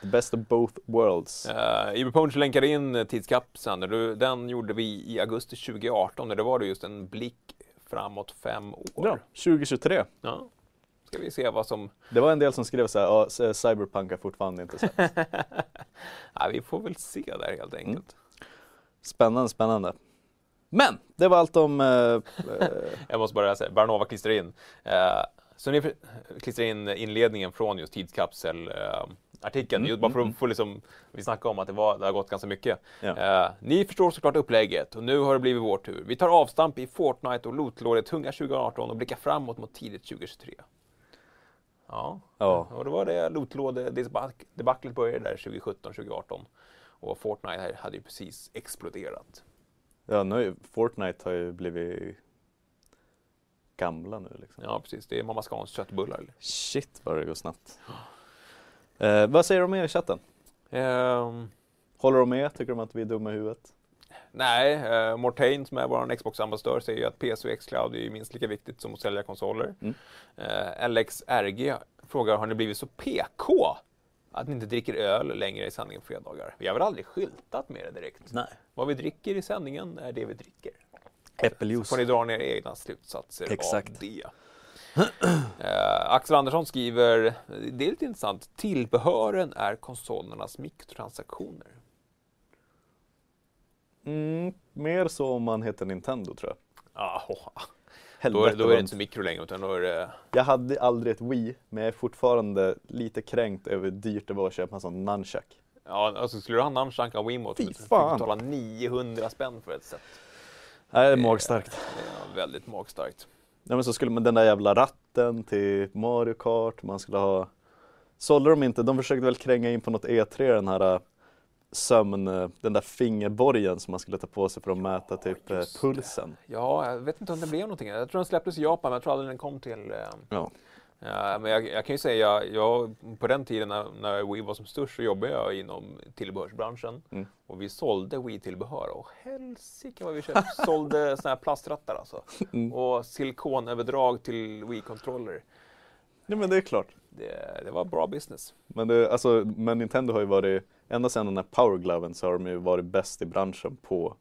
The best of both worlds. Uh, Iberpunch länkade in eh, tidskapseln. Den gjorde vi i augusti 2018 och det var det just en blick framåt fem år. Ja, 2023. Ja. Ska vi se vad som... Det var en del som skrev så här, Cyberpunk har fortfarande inte sett. ja, vi får väl se där helt enkelt. Spännande, spännande. Men det var allt om... Eh, eh, Jag måste bara säga, Baranova klistrar in. Eh, så ni klistrar in inledningen från just tidskapsel. Eh, artikeln, Mm, bara mm, för mm. att få liksom, vi snackade om att det, var, det har gått ganska mycket. Ja. Eh, ni förstår såklart upplägget och nu har det blivit vår tur. Vi tar avstamp i Fortnite och lootlådet tunga 2018 och blickar framåt mot tidigt 2023. Ja, Ja. och det var det lootlåde-debaclet började där 2017-2018. Och Fortnite hade ju precis exploderat. ja, nu, Fortnite har ju blivit gamla nu liksom. Ja, precis. Det är Mamma Scans köttbullar. Shit vad det går snabbt. Eh, vad säger de mer i chatten? Ehm, Håller de med? Tycker de att vi är dumma i huvudet? nej, uh, Mortain som är vår Xbox-ambassadör säger ju att och Xcloud är minst lika viktigt som att sälja konsoler. Mm. Eh, LXRG frågar, har ni blivit så PK att ni inte dricker öl längre i sändningen på fredagar? Vi har väl aldrig skyltat med det direkt? Nej. Vad vi dricker i sändningen är det vi dricker. Äppeljuice. får ni dra ner egna slutsatser Exakt. av det. Eh, Axel Andersson skriver, det är lite intressant, tillbehören är konsolernas mikrotransaktioner. Mm, mer så om man heter Nintendo tror jag. Ah, då, Helvete, är, då är det inte så mikro längre utan då är det... Jag hade aldrig ett Wii, men jag är fortfarande lite kränkt över hur dyrt det var att köpa en sån nunchuck. Ja, alltså skulle du ha Nunchunk av Wiimote Fy så fick fan. du betala 900 spänn för ett set. Nej, det är Det- magstarkt. Är väldigt magstarkt. Ja, men så skulle man den där jävla ratten till Mario Kart, man skulle ha... Sålde de inte, de försökte väl kränga in på något E3 den här äh, sömn, den där fingerborgen som man skulle ta på sig för att mäta typ äh, just det. pulsen. Ja, jag vet inte om det blev någonting. Jag tror den släpptes i Japan, men jag tror aldrig den kom till... Eh, Ja. Ja, men jag, jag kan ju säga, jag, på den tiden när, när Wii var som störst så jobbade jag inom tillbehörsbranschen. Mm. Och vi sålde Wii-tillbehör och helsike vad vi köpte. sålde såna här plastrattar alltså. Mm. Och silikonöverdrag till Wii-kontroller. ja men det är klart. Det, det var bra business. Men, det, alltså, men Nintendo har ju varit, ända sedan den här powergloven så har de ju varit bäst i branschen på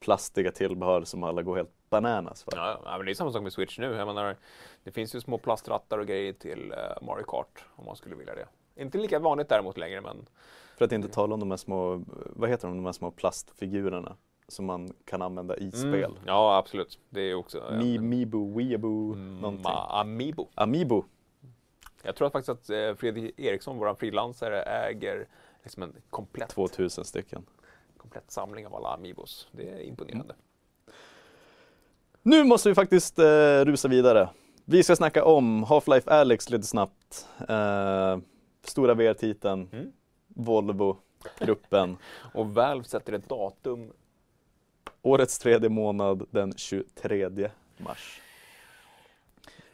plastiga tillbehör som alla går helt bananas för. Ja, men det är samma sak med Switch nu. Jag menar, det finns ju små plastrattar och grejer till eh, Mario Kart om man skulle vilja det. Inte lika vanligt däremot längre, men För att inte tala om de här små, vad heter de, de här små plastfigurerna som man kan använda i spel. Mm, ja, absolut. Det är också... ja, Mi, Miibo, Weeaboo, Mm, någonting. Amiibo. Amiibo. Jag tror faktiskt att eh, Fredrik Eriksson, vår frilansare, äger liksom en komplett, 2000 stycken. Komplett samling av alla Amiibos. Det är imponerande. Nu måste vi faktiskt eh, rusa vidare. Vi ska snacka om Half-Life Alyx lite snabbt. Eh, stora VR-titeln, Mm. Volvo, gruppen. Och Valve sätter ett datum. Årets tredje månad den 23 mars.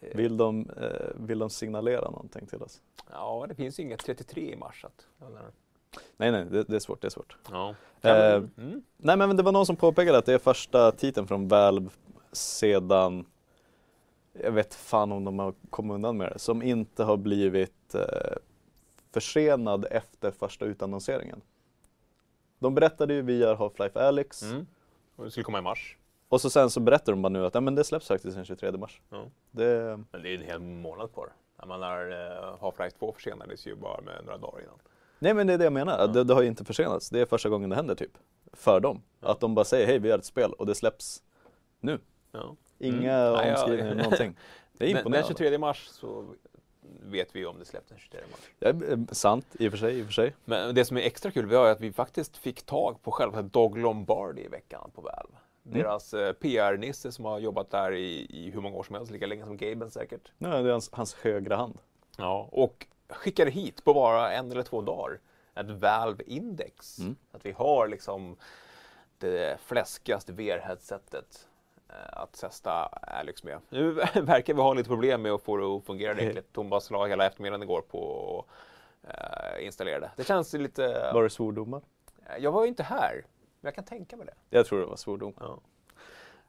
Eh, Vill de, eh, vill de signalera någonting till oss? Ja, det finns inget 33 i mars. Att, Nej, nej, det, det är svårt. Det är svårt. ja. Eh, mm. Nej, men det var någon som påpekade att det är första titeln från Valve sedan, jag vet fan om de har kommit undan med det, som inte har blivit eh, försenad efter första utannonseringen. De berättade ju via Half-Life Alyx Mm. Och det skulle komma i mars. och så sen så berättar de bara nu att ja, men det släpps faktiskt den 23 mars. Ja. Det, Men det är ju en hel månad kvar. Jag menar, eh, Half-Life 2 försenades ju bara med några dagar innan. Nej men det är det jag menar, Ja. det, det har ju inte försenats. Det är första gången det händer typ, för dem. Ja. Att de bara säger hej vi har ett spel och det släpps nu. Ja. Inga Mm. Omskrivningar, någonting. Det är Den, den imponerande. 23 mars så vet vi om det släpps den 23 mars. Ja, eh, sant, i och för sig. I och för sig. Men det som är extra kul var ju att vi faktiskt fick tag på själva Dog Lombardi i veckan på Valve. Mm. Deras eh, PR-nisse som har jobbat där i, i hur många år som helst, lika länge som Gaben säkert. Ja, det är hans, hans högra hand. Ja, och skickade hit på bara en eller två dagar ett Valve-index. Mm. Att vi har liksom det fläskigaste VR-headsetet eh, att testa Alex med. Nu verkar vi ha lite problem med att få det att fungera riktigt. Thomas la hela eftermiddagen igår på att uh, installera det. Det känns lite... Var det svordomar? Jag var ju inte här, men jag kan tänka mig det. Jag tror det var svordomar. Ja.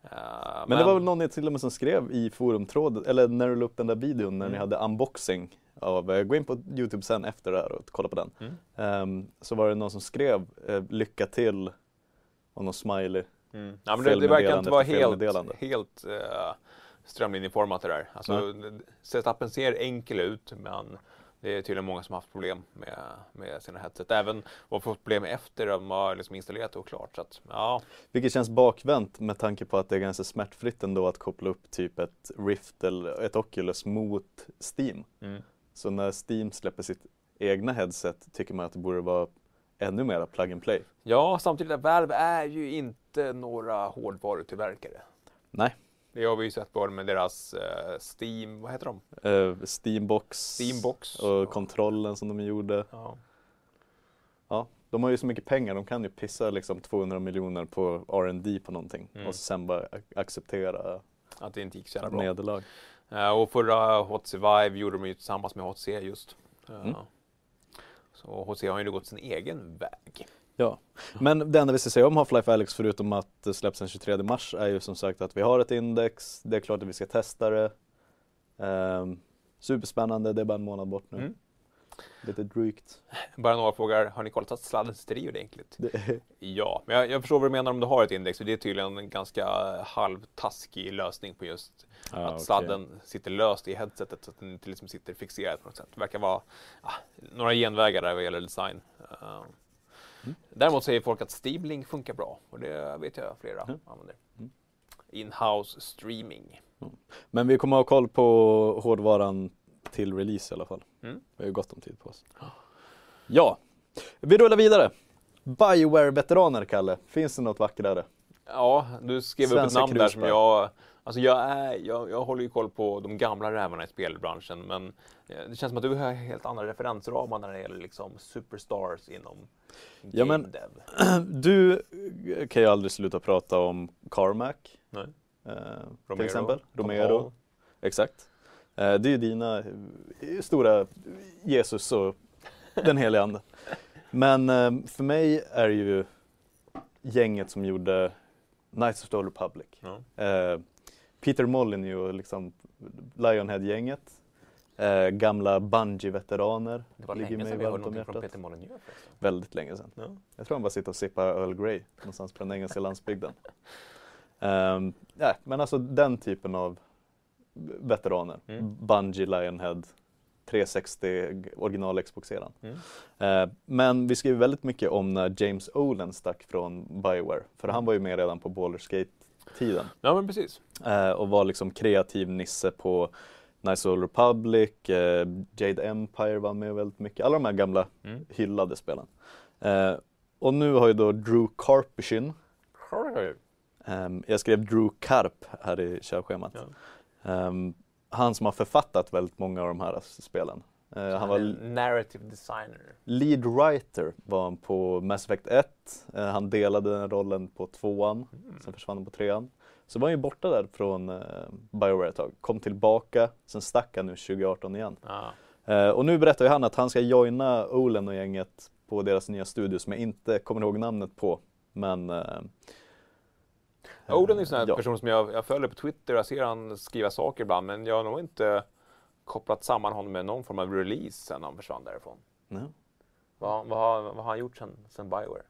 Eh, Men, det var väl någon till och med som skrev i forumtråden, eller när du la upp den där videon när ni Mm. hade unboxing av, gå in på Youtube sen efter det här och kolla på den. Mm. Ehm, så var det någon som skrev eh, lycka till och någon smiley. Mm. Ja, men det, det verkar inte vara helt, helt uh, strömlinjeformat det där. Alltså, Setupen ser enkel ut men det är tydligen många som har haft problem med, med sina headset. Även och fått problem efter de har liksom installerat och klart. Så att, ja, Vilket känns bakvänt med tanke på att det är ganska smärtfritt ändå att koppla upp typ ett Rift eller ett Oculus mot Steam. mm. Så när Steam släpper sitt egna headset tycker man att det borde vara ännu mera plug and play. ja samtidigt att Valve är ju inte några hårdvarutillverkare. Nej. Det har vi ju sett både med deras eh, Steam, vad heter de? Uh, Steambox, Steambox. och kontrollen som de gjorde. Ja. Ja, de har ju så mycket pengar, de kan ju pissa liksom 200 miljoner på R&D på någonting Mm. och sen bara ac- acceptera Att det inte gick så jävla bra. nederlag. Eh, och förra HTC Vive gjorde de ju tillsammans med HTC just. Eh, Mm. Så HTC har ju gått sin egen väg. Ja, men det enda vi ska säga om Half-Life Alyx förutom att det släpps den 23 mars är ju som sagt att vi har ett index, det är klart att vi ska testa det. Ehm, superspännande, det är bara en månad bort nu. Mm. Lite drygt. Bara några frågar, har ni kollat att sladden sitter i ordentligt? Ja, men jag, jag förstår vad du menar om du har ett index, för det är tydligen en ganska halvtaskig lösning på just ja, att okej. sladden sitter löst i headsetet så att den inte liksom sitter fixerad på något sätt. Det verkar vara ah, några genvägar där vad gäller design. Uh, Mm. Däremot säger folk att Steamlink funkar bra och det vet jag flera Mm. använder. Mm. In-house streaming. Men vi kommer ha koll på hårdvaran till release i alla fall. Mm. Vi har ju gott om tid på oss. Ja, vi rullar vidare. Bioware-veteraner, Kalle. Finns det något vackrare? Ja, du skrev upp ett Svenska namn där som krusbär. jag... Alltså jag, är, jag, jag håller ju koll på de gamla rävarna i spelbranschen men eh, det känns som att du har helt andra referensramar när det gäller liksom superstars inom Ja, game men- dev. Du kan ju aldrig sluta prata om Carmack. Nej. Eh, till exempel. Romero. Exakt. Eh, det är ju dina eh, stora Jesus och den helige Ande. Men eh, för mig är det ju gänget som gjorde Knights of the Old Republic. Eh, Peter Molyneux och liksom Lionhead-gänget. Eh, gamla Bungie-veteraner. Det var ligger länge mig sedan vi hörde någonting från. Peter Molyneux. Väldigt länge sedan. Ja. Jag tror han bara sitter och sippar Earl Grey någonstans på den engelska landsbygden. Um, ja, men alltså den typen av veteraner. Mm. Bungie, Lionhead, 360 original Xbox-eran. Mm. Eh, men vi skrev väldigt mycket om när James Olen stack från Bioware. För han var ju med redan på Baldur's Gate-tiden. ja men precis. Eh, och var liksom kreativ nisse på Nice Old Republic, eh, Jade Empire var med väldigt mycket. Alla de här gamla Mm. hyllade spelen. Eh, och nu har ju då Drew Karpyshyn, ehm, jag skrev Drew Karp här i körschemat. Ja. Ehm, han som har författat väldigt många av de här spelen. Eh, han Han var narrative designer. lead writer var han på Mass Effect 1. Eh, han delade den rollen på tvåan, Mm. sen försvann han på trean. Så var han ju borta där från eh, Bioware ett tag, kom tillbaka, sen stack han nu 2018 igen. Ja. Eh, och nu berättar ju han att han ska joina Olen och gänget på deras nya studio som jag inte kommer ihåg namnet på. Men... Oden är en sån här ja. person som jag, jag följer på Twitter, jag ser han skriva saker ibland, men jag har nog inte kopplat samman honom med någon form av release sen han försvann därifrån. Ja. Vad, vad, har, vad har han gjort sen, sen Bioware?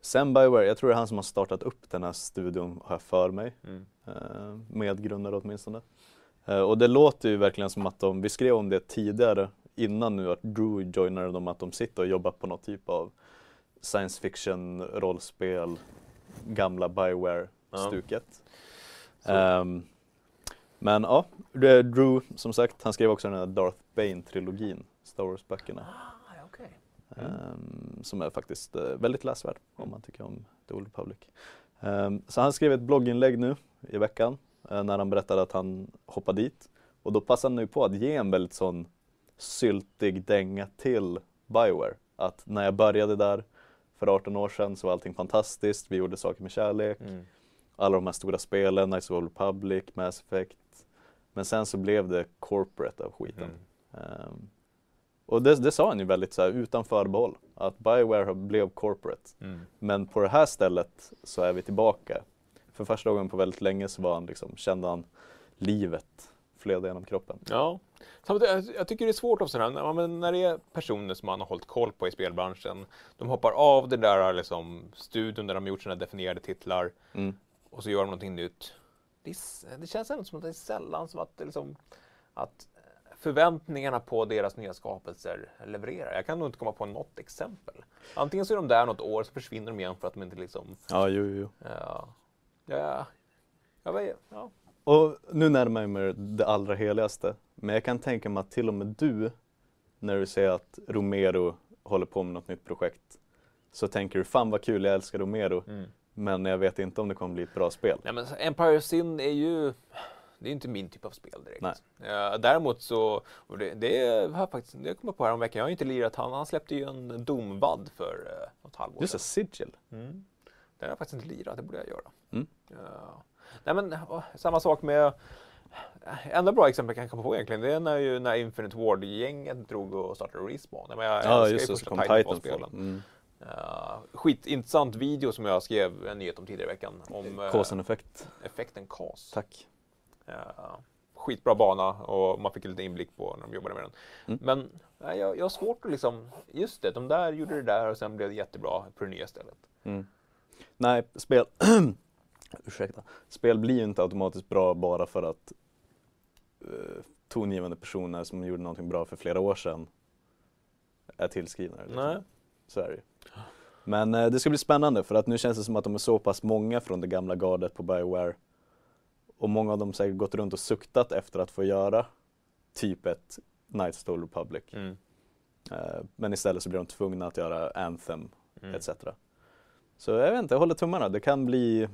Sen Bioware, jag tror det är han som har startat upp den här studion, har jag för mig. Mm. Eh, medgrundare åtminstone. Eh, och det låter ju verkligen som att de, vi skrev om det tidigare innan nu att Drew joinade dem, att de sitter och jobbar på något typ av science fiction rollspel, gamla Bioware-stuket. Så. Ehm, men ja, Drew som sagt, han skrev också den här Darth Bane-trilogin, Star Wars-böckerna. Ah, okay. Ehm, som är faktiskt eh, väldigt läsvärd om man tycker om The Old Republic. Ehm, så han skrev ett blogginlägg nu i veckan eh, när han berättade att han hoppade dit. Och då passade han nu på att ge en väldigt sån syltig dänga till Bioware. Att när jag började där för 18 år sedan så var allting fantastiskt, vi gjorde saker med kärlek. Mm. Alla de här stora spelen, Knights of Republic, Mass Effect. Men sen så blev det corporate av skiten. Mm. Ehm, och det, det sa han ju väldigt så här, utan förbehåll, att Bioware blev corporate. Mm. Men på det här stället så är vi tillbaka. För första gången på väldigt länge så var han liksom, kände han livet flöda genom kroppen. Ja. Samtidigt, jag- tycker det är svårt också, när det är personer som man har hållit koll på i spelbranschen. De hoppar av den där liksom, studion där de gjort sina definierade titlar Mm. Och så gör de någonting nytt. Det, är, det känns ändå som att det är sällan som att, liksom, att förväntningarna på deras nya skapelser levererar. Jag kan nog inte komma på något exempel. Antingen så är de där något år, så försvinner de igen för att de inte liksom... Ja, jo, jo. Ja, ja, jag vet, ja. Och nu närmar jag mig det allra heligaste. Men jag kan tänka mig att till och med du, när du ser att Romero håller på med något nytt projekt, så tänker du fan vad kul, jag älskar Romero. Mm. Men jag vet inte om det kommer bli ett bra spel. Nej, men Empire of Sin är ju det är inte min typ av spel direkt. Nej. Eh, däremot så, det, det har jag faktiskt, det kom jag på häromveckan, jag har inte lirat han, han släppte ju en domvad för uh, något halvår Just det, sedan. Sigil. Mm. Den har jag faktiskt inte lirat, det borde jag göra. Mm. Ja. nej men åh, samma sak med Enda bra exempel jag kan komma på egentligen, det är när, ju, när Infinite Ward-gänget drog och startade Respawn. Jag, jag Ja, just ju det, så kom Titanfall-spelen. Titanfall. Mm. Uh, skitintressant video som jag skrev en nyhet om tidigare i veckan. Om uh, Kåsen-effekt. effekten KAS. Tack. Uh, skitbra bana och man fick lite inblick på när de jobbade med den. Mm. Men nej, jag, jag har svårt att liksom, just det, de där gjorde det där och sen blev det jättebra på det nya stället. Mm. Nej, spel... Ursäkta. Spel blir ju inte automatiskt bra bara för att uh, tongivande personer som gjorde någonting bra för flera år sedan är tillskrivna. Liksom. Nej. Så är det ju. Men eh, det ska bli spännande för att nu känns det som att de är så pass många från det gamla gardet på Bioware. Och många av dem har säkert gått runt och suktat efter att få göra typ ett Knights of Republic. Mm. Eh, men istället så blir de tvungna att göra Anthem Mm. etc. Så jag vet inte, jag håller tummarna. Det kan bli, eh,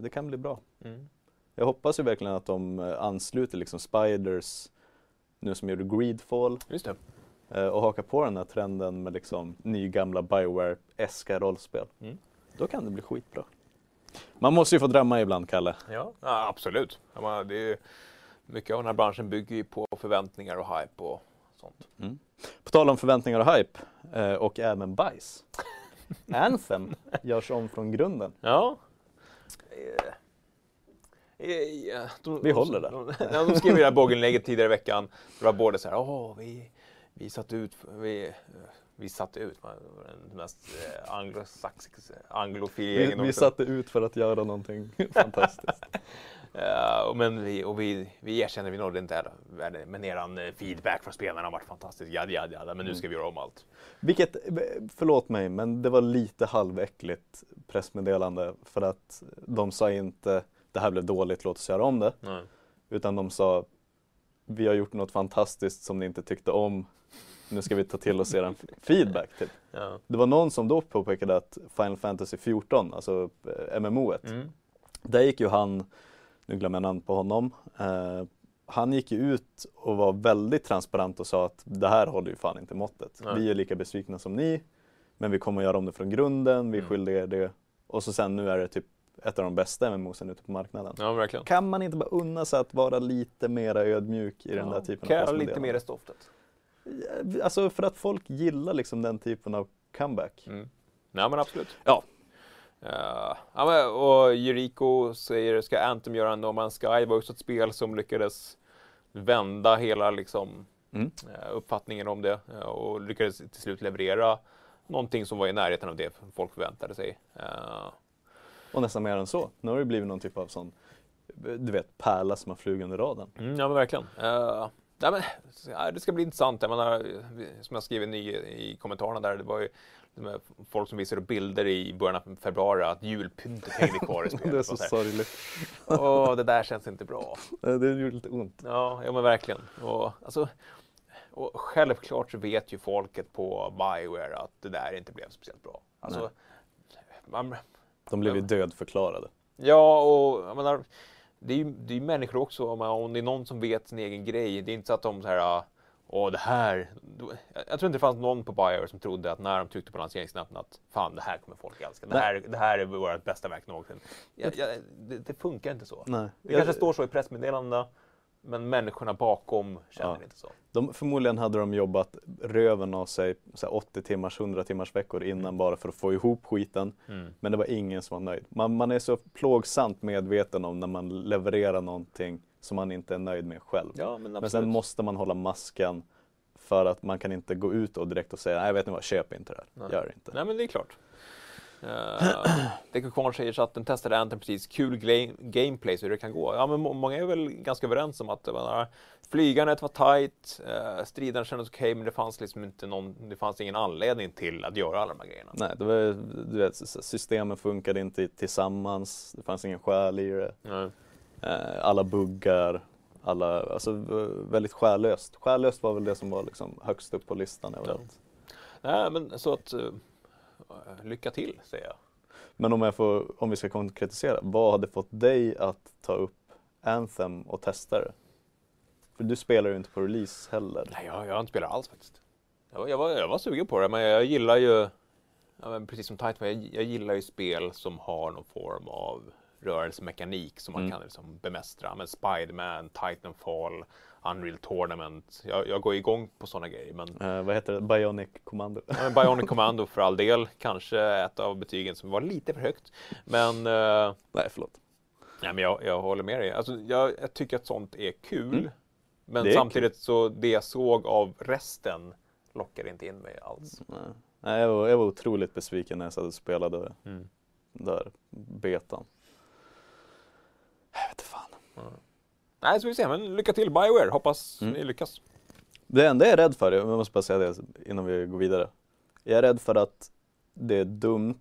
det kan bli bra. Mm. Jag hoppas ju verkligen att de eh, ansluter liksom Spiders, nu som gjorde Greedfall, Just det. Eh, och hakar på den här trenden med liksom nygamla Bioware-eska rollspel. Mm. Då kan det bli skitbra. Man måste ju få drömma ibland, Kalle. Ja, ja absolut. Menar, det är, mycket av den här branschen bygger ju på förväntningar och hype och sånt. På tal om förväntningar och hype, eh, och även bajs. Anthem görs om från grunden. Ja. Eh, eh, de, Vi håller där. De, de, de skrev i det här blogginlägget tidigare i veckan. Det var både så här, åh, vi, vi satte ut, vi, vi satte ut, den mest eh, anglosaxiska, anglofil Vi, vi satte ut för att göra någonting fantastiskt. Och men vi, och vi, vi erkänner, vi nådde inte världen, men eran eh, feedback från spelarna har varit fantastisk, jada, jada, jada, men nu ska vi göra om allt. Vilket, förlåt mig, men det var lite halväckligt pressmeddelande för att de sa inte det här blev dåligt, låt oss göra om det. Nej. Utan de sa vi har gjort något fantastiskt som ni inte tyckte om. Nu ska vi ta till oss er feedback. Typ. Ja. Det var någon som då påpekade att Final Fantasy 14, alltså eh, MMO-et, Mm. där gick ju han, nu glömmer jag namn på honom, eh, han gick ju ut och var väldigt transparent och sa att det här håller ju fan inte måttet. Nej. Vi är lika besvikna som ni, men vi kommer att göra om det från grunden, vi Mm. skyller er det. Och så sen nu är det typ ett av de bästa MMOsen ute på marknaden. ja, verkligen. Kan man inte bara unna sig att vara lite mera ödmjuk i den där typen av Kära lite mer i stoftet. Ja, Alltså för att folk gillar liksom den typen av comeback. Mm. Nej men absolut. Ja. Eh, ja, men, och Jericho säger, ska Anthem göra en No Man's Sky? Var också ett spel som lyckades vända hela liksom, Mm. eh, uppfattningen om det eh, och lyckades till slut leverera någonting som var i närheten av det folk förväntade sig. Och nästan mer än så. Nu har det blivit någon typ av sån, du vet, pärla som har flugit under radarn. Mm, ja men verkligen. Nej, men, det ska bli intressant. Jag menar, som jag skrev i, i kommentarerna där, det var ju folk som visade bilder i början av februari att julpyntet hängde kvar i spelet. det är så så sorgligt. Åh, det där känns inte bra. Det gjorde lite ont. Ja, ja men verkligen. Och, alltså, och självklart så vet ju folket på Bioware att det där inte blev speciellt bra. Alltså, man, De blev ju dödförklarade. Ja, och jag menar, det är ju det är människor också. Om, om det är någon som vet sin egen grej. Det är inte så att de så här, åh det här. Jag, jag tror inte det fanns någon på Bioware som trodde att när de tryckte på lanseringsnappen att fan det här kommer folk älska. Det här, det här är vårt bästa verk någonsin. Ja, ja, det, det funkar inte så. Nej. Det kanske står så i pressmeddelandena. Men människorna bakom känner Ja. inte så. De, förmodligen hade de jobbat röven av sig så här 80 timmars, 100 timmars veckor innan bara för att få ihop skiten. Mm. Men det var ingen som var nöjd. Man, man är så plågsamt medveten om när man levererar någonting som man inte är nöjd med själv. Ja, men Men sen måste man hålla masken för att man kan inte gå ut och direkt och säga nej vet ni vad, köp inte det här. Nej. Gör det inte. Nej men det är klart. Uh, Deco Kvarn säger så att den testade Anthem precis, kul gameplay så hur det kan gå. Ja men må- många är väl ganska överens om att det var, flygandet var tight, uh, striden kändes okej men det fanns liksom inte någon, det fanns ingen anledning till att göra alla de här grejerna. Nej, det var, du vet, systemen funkade inte tillsammans, det fanns ingen själ i det. Nej. Eh, alla buggar, alla, alltså väldigt själlöst. Själlöst var väl det som var liksom högst upp på listan överallt. Nej men så att, uh, lycka till säger jag. Men om, jag får, om vi ska konkretisera, vad hade fått dig att ta upp Anthem och testa det? För du spelar ju inte på release heller. Nej jag, jag har inte spelat alls faktiskt. Jag, var- jag, var, jag var sugen på det men jag gillar ju, ja, precis som Titan, jag, jag gillar ju spel som har någon form av rörelsemekanik som man Mm. kan liksom bemästra. Men Spiderman, Titanfall, Unreal Tournament. Jag, jag går igång på sådana grejer. Men, Eh, vad heter det? Bionic Commando. ja, Bionic Commando för all del. Kanske ett av betygen som var lite för högt. Men, eh, Nej, förlåt. nej, men jag, jag håller med dig. Alltså, jag, jag tycker att sånt är kul. Mm. Men är samtidigt så det jag såg av resten lockar inte in mig alls. Nej. Nej, jag, var, jag var otroligt besviken när jag satt och spelade Mm. där betan. Jag vet fan. Nej, så vi se. Men lycka till Bioware. Hoppas Mm. ni lyckas. Det enda jag är rädd för, jag måste bara säga det innan vi går vidare. Jag är rädd för att det är dumt.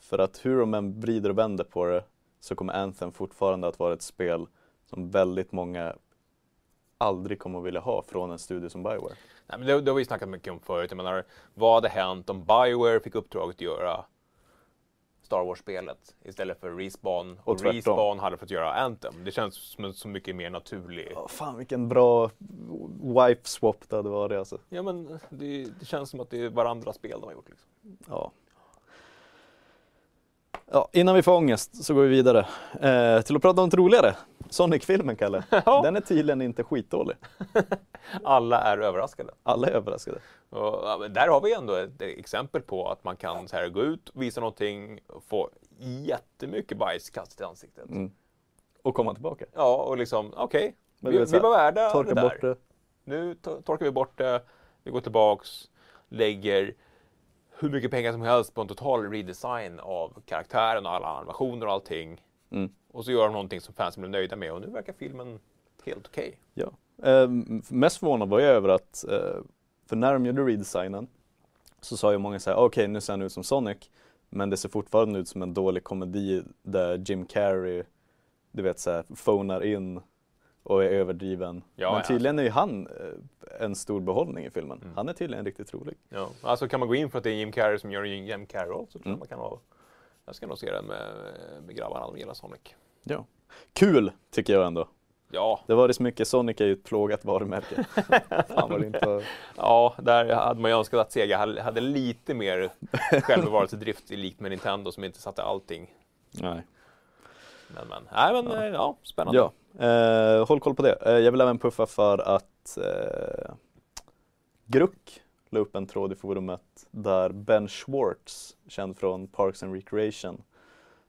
För att hur de än vrider och vänder på det så kommer Anthem fortfarande att vara ett spel som väldigt många aldrig kommer att vilja ha från en studio som Bioware. Nej, men det, det har vi snackat mycket om förut. Jag menar, vad hade hänt om Bioware fick uppdraget att göra Star Wars-spelet istället för Respawn och, Och. Respawn hade fått göra Anthem. Det känns som en så mycket mer naturlig. Åh, fan vilken bra wipe swap det hade varit alltså. Ja, men det, det känns som att det är varandras spel de har gjort. Liksom. Ja. Ja, innan vi får ångest så går vi vidare eh, till att prata om något roligare. Sonic-filmen, Kalle. Ja. Den är tydligen inte skitdålig. Alla är överraskade. Alla är överraskade. Och, där har vi ändå ett exempel på att man kan så här, gå ut visa någonting få jättemycket bajs kastat i ansiktet. Mm. Och komma tillbaka. Ja, och liksom, okej, Men vi, vi var värda det där. bort det. Nu to- torkar vi bort det, vi går tillbaks, lägger hur mycket pengar som helst på en total redesign av karaktären och alla animationer och allting. Mm. Och så gör de någonting som fansen blir nöjda med och nu verkar filmen helt okej. Ja. Eh, mest förvånad var jag över att, eh, för när de gjorde redesignen så sa ju många så här, okej nu ser han ut som Sonic, men det ser fortfarande ut som en dålig komedi där Jim Carrey, du vet så här, phonar in och är överdriven. Ja, Men tydligen är ju han eh, en stor behållning i filmen. Mm. Han är tydligen riktigt rolig. Ja. Alltså kan man gå in för att det är Jim Carrey som gör en Jim Carrey-roll så tror jag Mm. man kan ha... Jag ska nog se den med, med grabbarna, de gillar Sonic. Ja. Kul tycker jag ändå. Ja, Det var det så mycket, Sonic är ju ett plågat varumärke. Fan vad inte ja, där hade man ju önskat att Sega hade, hade lite mer självbevarelsedrift i likt med Nintendo som inte satte allting. Nej. Men, men, nej men ja, ja spännande. Ja, eh, håll koll på det. Eh, jag vill även puffa för att eh, Gruck la upp en tråd i forumet där Ben Schwartz, känd från Parks and Recreation,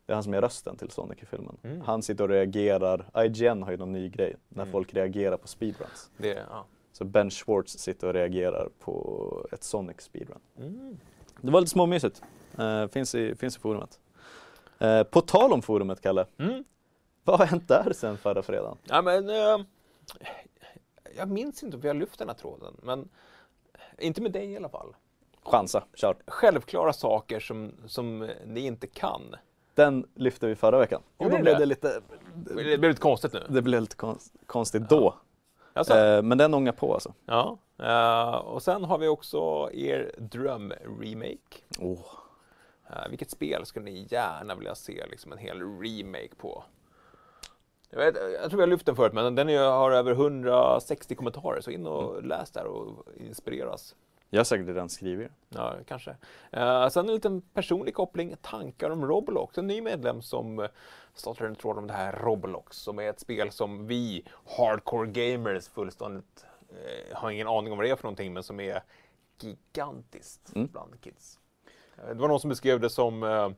det är han som är rösten till Sonic i filmen. Mm. Han sitter och reagerar, IGN har ju någon ny grej, när Mm. folk reagerar på speedruns. Det, ja. Så Ben Schwartz sitter och reagerar på ett Sonic speedrun. Mm. Det var lite småmysigt. Eh, finns, i, finns i forumet. Eh, på tal om forumet, Kalle. Mm. Vad har hänt där sen förra fredagen? Ja, men, eh, jag minns inte om vi har lyft den här tråden, men inte med dig i alla fall. Chansa, kör. Självklara saker som, som ni inte kan. Den lyfte vi förra veckan. Och då blev det? lite, Det blev lite konstigt nu. det blev lite konst, konstigt då. Alltså, Eh, men den ångar på alltså. ja. eh, och sen har vi också er dröm-remake. Oh. Eh, vilket spel skulle ni gärna vilja se liksom, en hel remake på? Jag, jag tror har lyft den förut, men den har över 160 kommentarer, så in och läs där och inspireras. Jag har säkert redan skrivit Ja, kanske. Eh, sen en liten personlig koppling, tankar om Roblox. En ny medlem som eh, startade en tråd om det här Roblox, som är ett spel som vi hardcore gamers fullständigt eh, har ingen aning om vad det är för någonting, men som är gigantiskt Mm. bland kids. Eh, det var någon som beskrev det som eh,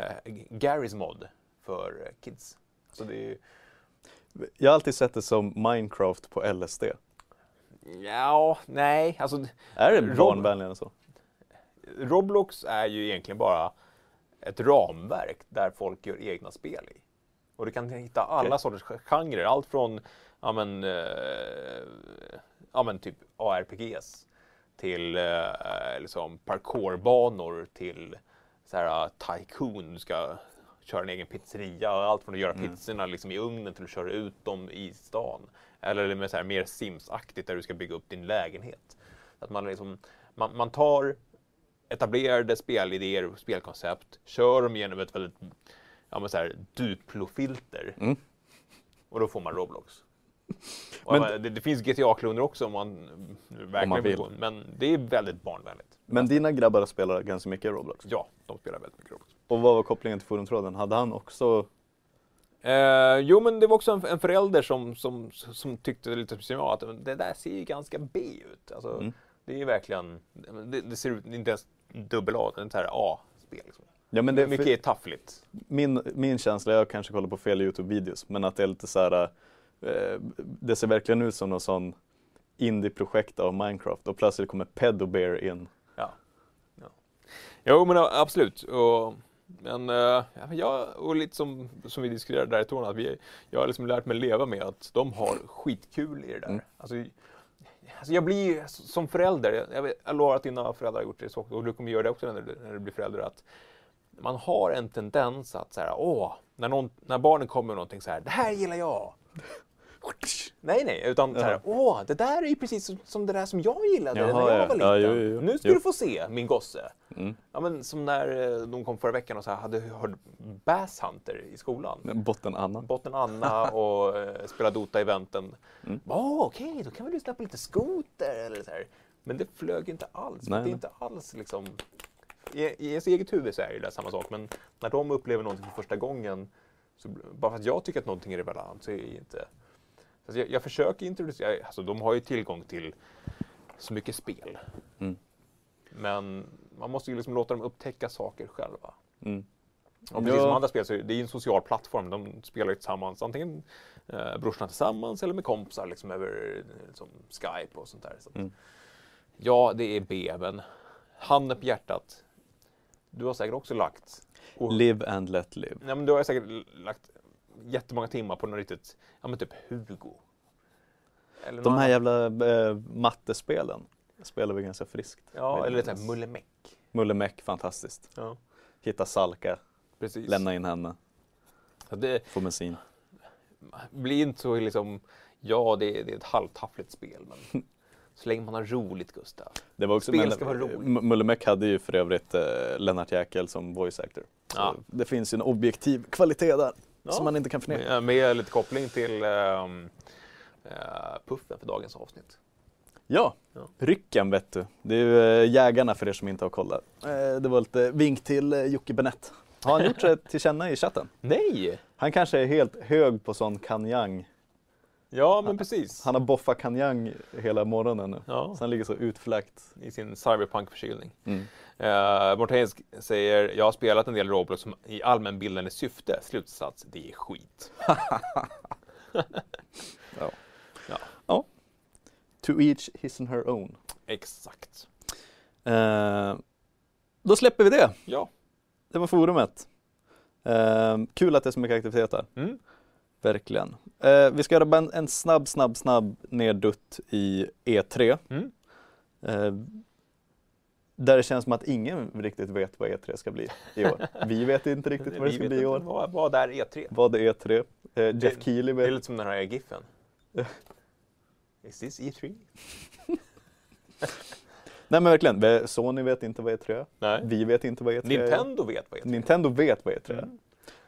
eh, Garys mod för kids. Så det är, Jag har alltid sett det som Minecraft på LSD. ja, nej, alltså Är det barnvänligare än så? Roblox är ju egentligen bara ett ramverk där folk gör egna spel i. Och du kan hitta alla Okej. sorters genrer, allt från ja, men, eh, ja, men typ ARPGs till eh, liksom parkourbanor till så här, uh, Tycoon, du ska köra en egen pizzeria. Allt från att göra Mm. pizzorna liksom i ugnen till att köra ut dem i stan. Eller med så här mer Sims-aktigt där du ska bygga upp din lägenhet. Att man, liksom, man, man tar etablerade spelidéer och spelkoncept, kör dem genom ett väldigt ja, men så här, Duplo-filter. Mm. Och då får man Roblox. Men- men, det, det finns GTA-kloner också om man verkligen man vill. Men det är väldigt barnvänligt. Men dina grabbar spelar ganska mycket Roblox. Ja, de spelar väldigt mycket Roblox. Och vad var kopplingen till forumtråden? Hade han också... Eh, jo, men det var också en, en förälder som, som, som tyckte lite som jag, att det där ser ju ganska B ut. Alltså, Mm. Det är verkligen, det, det ser ut, inte ens dubbel A, är ett här A-spel. Liksom. Ja, men det det, är mycket taffligt. min, min känsla, jag kanske kollar på fel Youtube-videos, men att det är lite så här. Eh, det ser verkligen ut som någon sån indie-projekt av Minecraft och plötsligt kommer Pedobear in. Ja. ja. Jo, men absolut. Och, men eh, ja, jag, och lite som, som vi diskuterade där i tårna, att vi, jag har liksom lärt mig leva med att de har skitkul i det där. Mm. Alltså, alltså jag blir ju som förälder, jag, jag, vet, jag lovar att dina föräldrar har gjort det så, och du kommer göra det också när du, när du blir förälder, att man har en tendens att så här, åh, när, någon, när barnen kommer med någonting så här, det här gillar jag. Nej, nej, utan så här, åh, det där är ju precis som, som det där som jag gillade Jaha, när jag ja. var liten. Ja, jo, jo. Nu ska du få se, min gosse. Mm. Ja, men som när eh, de kom förra veckan och så här, hade hört Bass Hunter i skolan. Botten Anna. Botten Anna och eh, spela Dota-eventen. Mm. Åh, okej, då kan vi lyssna på lite skoter eller så här. Men det flög inte alls. Nej, det är inte alls liksom... I, I ens eget huvud så är det där samma sak, men när de upplever någonting för första gången, så, bara för att jag tycker att någonting är relevant så är det inte... Alltså jag, jag försöker introducera, alltså de har ju tillgång till så mycket spel. Mm. Men man måste ju liksom låta dem upptäcka saker själva. Mm. Och precis Ja. som andra spel så är det ju en social plattform. De spelar ju tillsammans, antingen eh, brorsorna tillsammans eller med kompisar liksom över liksom, Skype och sånt där. Så Mm. Ja, det är B, men handen på hjärtat. Du har säkert också lagt... och- Live and let live. Nej, men du har säkert lagt jättemånga timmar på något riktigt, ja men typ Hugo. Eller De här jävla eh, mattespelen spelar vi ganska friskt. Ja, eller lite minnas. Mullemäck. Mullemäck, fantastiskt. Ja, Hitta Salka, precis. lämna in henne, Ja, det få bensin. blir inte så liksom Ja, det är, det är ett halvtaffligt spel, men så länge man har roligt, Gustav. Det var också, Spel ska vara roligt. M- Mullemäck hade ju för övrigt eh, Lennart Jäkel som voice actor. Ja. Det finns ju en objektiv kvalitet där Ja. som man inte kan förneka. Med, med lite koppling till ehm, eh, puffen för dagens avsnitt. Ja, Ja. Rycken vet du. Det är ju eh, Jägarna för er som inte har kollat. Eh, det var lite vink till eh, Jocke Benett. Har han gjort sig till känna i chatten? Nej! Han kanske är helt hög på sån kanjang. Ja, men precis. Han har boffat kanjang hela morgonen nu. Ja. Så han ligger så utfläkt. I sin cyberpunk-förkylning. Mm. Uh, säger, jag har spelat en del Roblox som i allmänbildande syfte. Slutsats, det är skit. Ja. To each his and her own. Exakt. Eh, då släpper vi det. Ja. Det var forumet. Eh, kul att det är så mycket aktivitet där. Mm. Verkligen. Eh, vi ska göra en, en snabb, snabb, snabb neddutt i E3. Mm. Eh, där det känns som att ingen riktigt vet vad E3 ska bli i år. Vi vet inte riktigt vad det ska vet bli i år. Vad, vad är E3? Vad är E3? Eh, Jeff Keely Det är vet. lite som den här giffen. Is this E E3? Nej men verkligen, Sony vet inte vad E3 är. Nej. Vi vet inte vad E3 är. Nintendo vet vad E3 är. Nintendo vet vad E3 är. Mm.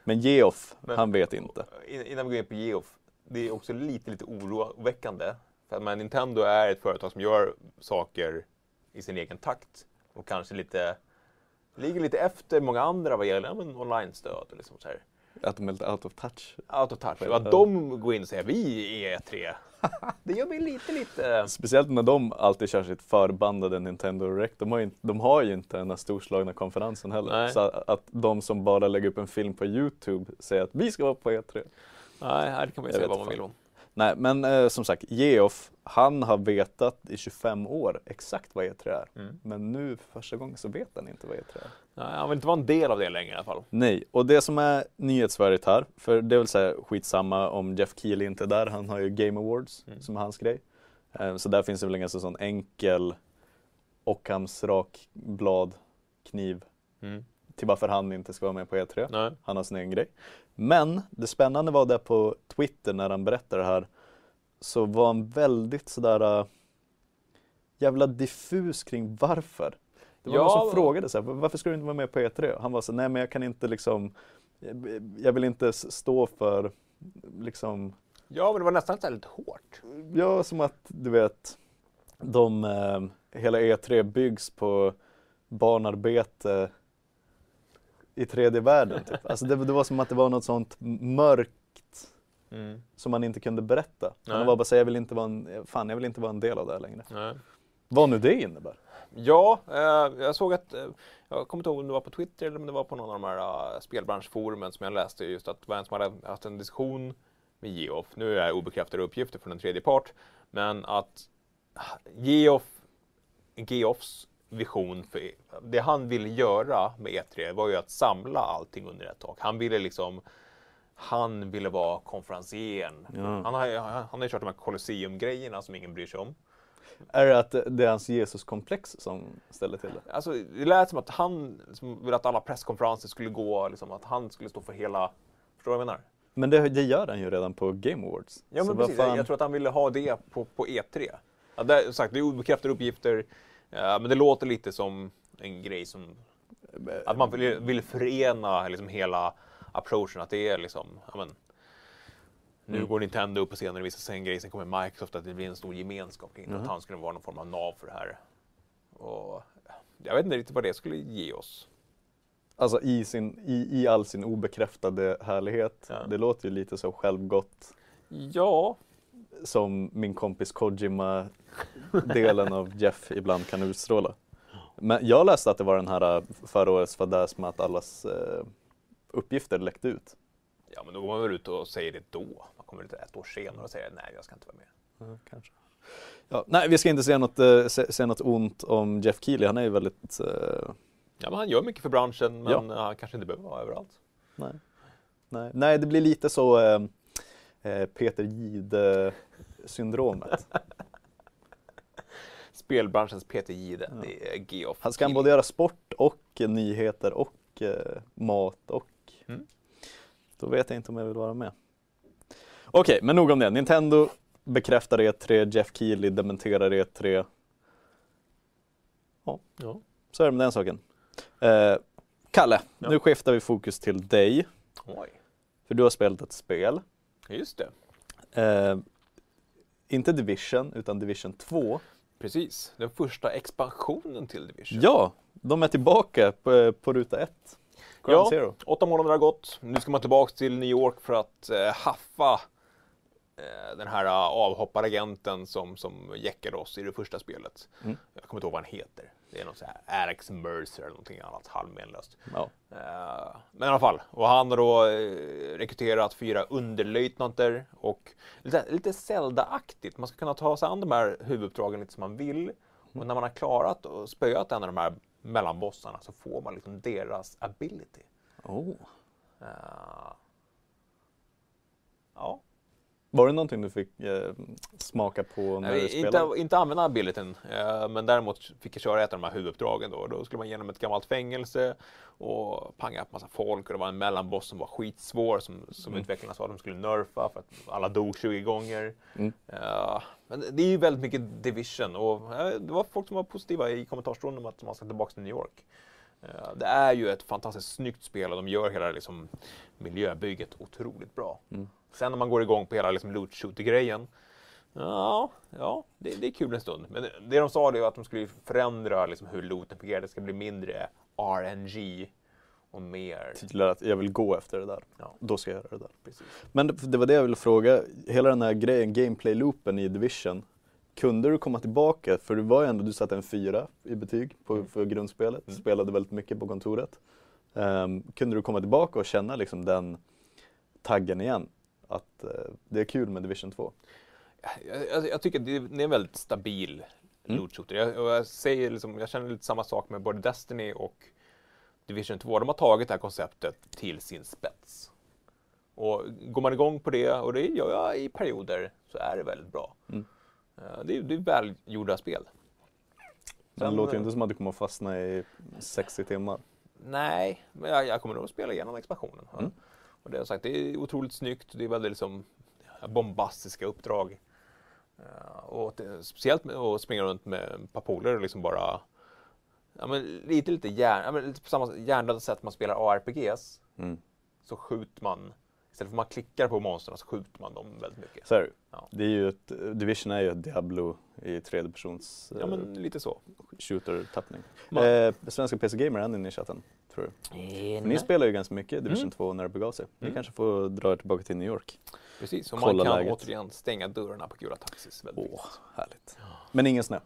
Men Geoff, han vet inte. In- Innan vi går in på Geoff, det är också lite, lite oroväckande. För att Nintendo är ett företag som gör saker i sin egen takt och kanske lite ligger lite efter många andra vad gäller men online-stöd liksom så här. Att de är lite out of touch. Out of touch. Och att de går in och säger vi är E3. Det gör mig lite, lite... Speciellt när de alltid kör sitt förbandade Nintendo Direct. De har ju inte, de har ju inte den här storslagna konferensen heller. Nej. Så att de som bara lägger upp en film på Youtube säger att vi ska vara på E3. Nej, här kan man ju säga vad man fan. vill om. Nej, men eh, som sagt, Geoff, han har vetat i 25 år exakt vad E3 är. Mm. Men nu för första gången så vet han inte vad E3 är. Nej, han vill inte vara en del av det längre i alla fall. Nej, och det som är nyhetsvärdigt här, för det är väl så här skitsamma om Jeff Keely inte är där, han har ju Game Awards Mm. som är hans grej. Eh, Så där finns det väl en ganska sån enkel Ockhams blad kniv Mm. till varför han inte ska vara med på E3. Nej. Han har sin egen grej. Men det spännande var där på Twitter när han berättade det här så var han väldigt sådär äh, jävla diffus kring varför. Det var Ja, någon som frågade så här, varför ska du inte vara med på E3? Han var så nej men jag kan inte liksom, jag vill inte stå för liksom, Ja, men det var nästan så lite hårt. ja som att du vet, de, eh, hela E3 byggs på barnarbete i tredje världen. Typ. Alltså det, det var som att det var något sånt mörkt Mm. som man inte kunde berätta. Nej. Man var bara säga jag vill inte vara en, fan jag vill inte vara en del av det här längre. Nej. Vad nu det innebär. Ja, eh, jag såg att, eh, jag kommer inte ihåg om det var på Twitter eller om det var på någon av de här uh, spelbranschforumen som jag läste just att det var en som hade haft en diskussion med Geoff. Nu är det obekräftade uppgifter från en tredje part, men att ah, Geoff, Geoffs vision för det han ville göra med E3 var ju att samla allting under ett tak. Han ville liksom han ville vara konferencieren. Ja. Han har han har ju kört de här Colosseum-grejerna som ingen bryr sig om. Är det att det är hans Jesuskomplex som ställer till det? Alltså, det lät som att han som ville att alla presskonferenser skulle gå, liksom, att han skulle stå för hela... Förstår du vad jag menar? Men det, det gör han ju redan på Game Awards. Ja, men precis. fan- Jag tror att han ville ha det på, på E3. Ja, det, sagt, det är obekräftade uppgifter, eh, men det låter lite som en grej som... Att man vill, vill förena liksom hela approachen, att det är liksom... Ja, men, nu Mm. går Nintendo upp på scenen och visar sig en grej, sen kommer Microsoft, att det blir en stor gemenskap kring Mhm. att han skulle vara någon form av nav för det här. Och jag vet inte riktigt vad det skulle ge oss. Alltså i, sin, i, i all sin obekräftade härlighet. Ja. Det låter ju lite så självgott Ja, som min kompis Kojima-delen av Jeff ibland kan utstråla. Men jag läste att det var den här äh, förra årets fadäs med att allas eh, uppgifter läckte ut. Ja, men då går man väl ut och säger det då. Kommer ut ett år senare och säger nej, jag ska inte vara med. Ja, kanske. Ja, nej, vi ska inte säga något, eh, säga något ont om Jeff Keely. Han är ju väldigt... eh, Ja, men han gör mycket för branschen, men Ja. eh, han kanske inte behöver vara överallt. nej. Nej. nej, det blir lite så eh, eh, Peter Jihde-syndromet. Spelbranschens Peter Jihde, det är Geoff. Han ska Keighley. både göra sport och nyheter och eh, mat och... Mm. Då vet jag inte om jag vill vara med. Okej, men nog om det. Nintendo bekräftar E3, Jeff Keely dementerar E3. Ja, Ja. så är det med den saken. Eh, Kalle, Ja. nu skiftar vi fokus till dig. Oj, För du har spelat ett spel. just det. Eh, inte Division, utan Division 2. Precis, den första expansionen till Division. Ja, de är tillbaka på, på ruta 1. Ground Ja. Zero. Åtta månader har gått. Nu ska man tillbaka till New York för att eh, haffa eh, den här uh, avhopparagenten som, som jäckade oss i det första spelet. Mm. Jag kommer inte ihåg vad han heter. Det är något så här Alex Mercer eller någonting annat halvmenlöst. Ja. Eh, men i alla fall, och han har då eh, rekryterat fyra underlöjtnanter och lite, lite Zelda-aktigt. Man ska kunna ta sig an de här huvuduppdragen lite som man vill. Och när man har klarat och spöat en av de här mellanbossarna så får man liksom deras ability. Oh. Eh, ja, Var det någonting du fick eh, smaka på när Nej, du inte, spelade? inte använda abilityn, eh, men däremot fick jag köra ett av de här huvuduppdragen då. Då skulle man genom ett gammalt fängelse och panga upp massa folk och det var en mellanboss som var skitsvår som, som utvecklarna sa att de skulle nerfa för att alla dog 20 gånger. Mm. Eh, men det är ju väldigt mycket division och eh, det var folk som var positiva i kommentarstronden om att man ska tillbaka till New York. Eh, det är ju ett fantastiskt snyggt spel och de gör hela liksom, miljöbygget otroligt bra. Mm. Sen när man går igång på hela liksom, loot shooter-grejen Ja, ja det, det är kul en stund. Men det, det de sa det var att de skulle förändra liksom, hur looten fungerar. Det ska bli mindre RNG och mer... Tydligare att jag vill gå efter det där. Ja. Då ska jag göra det där. Precis. Men det, det var det jag ville fråga. Hela den här grejen, gameplay-loopen i Division. Kunde du komma tillbaka? För du var ju ändå, du satte en fyra i betyg på, Mm. för grundspelet. Mm. Spelade väldigt mycket på kontoret. Ehm, kunde du komma tillbaka och känna liksom den taggen igen? Att eh, det är kul med Division 2? Jag, jag, jag tycker det är, det är en väldigt stabil Mm. loot shooter. Jag, jag, säger liksom, jag känner lite samma sak med både Destiny och Division 2. De har tagit det här konceptet till sin spets. Och går man igång på det, och det gör jag i perioder, så är det väldigt bra. Mm. Eh, Det är, det är välgjorda spel. Men det låter ju eh, inte som att du kommer att fastna i 60 timmar. Nej, men jag, jag kommer nog att spela igenom expansionen. Mm. Och det, har sagt, det är otroligt snyggt, det är väldigt liksom, bombastiska uppdrag. Eh, och det, speciellt med att springa runt med ett par polare och liksom bara ja, men lite, lite, hjärn, ja, men lite på samma hjärndöda sätt man spelar ARPGs Mm. så skjuter man, istället för att man klickar på monstren så skjuter man dem väldigt mycket. Så är. Ja. det är ju ett, Division är ju ett Diablo i tredje persons Ja men lite så. shooter-tappning. Eh, svenska PC Gamer, är ni i chatten? Tror du? För ni spelar ju ganska mycket Division Mm. 2 när det begav sig. Ni Mm. kanske får dra er tillbaka till New York. Precis, och man kan läget. återigen stänga dörrarna på Gula Taxis. Väldigt Åh, viktigt. härligt. Men ingen snö?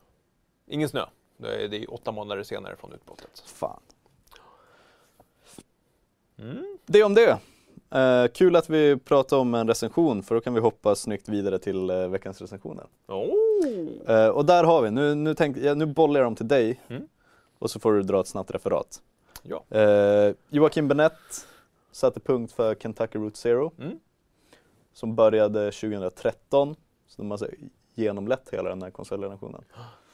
Ingen snö. Det är, det är åtta månader senare från utbrottet. Fan. Mm. Det om det. Eh, kul att vi pratar om en recension för då kan vi hoppa snyggt vidare till eh, veckans recensioner. Oh. Eh, och där har vi, nu, nu, tänk, ja, nu bollar jag dem till dig Mm. och så får du dra ett snabbt referat. Ja. Joakim Benett satte punkt för Kentucky Route Zero Mm. som började 2013. Så de har alltså genomlett hela den här konsolgenerationen.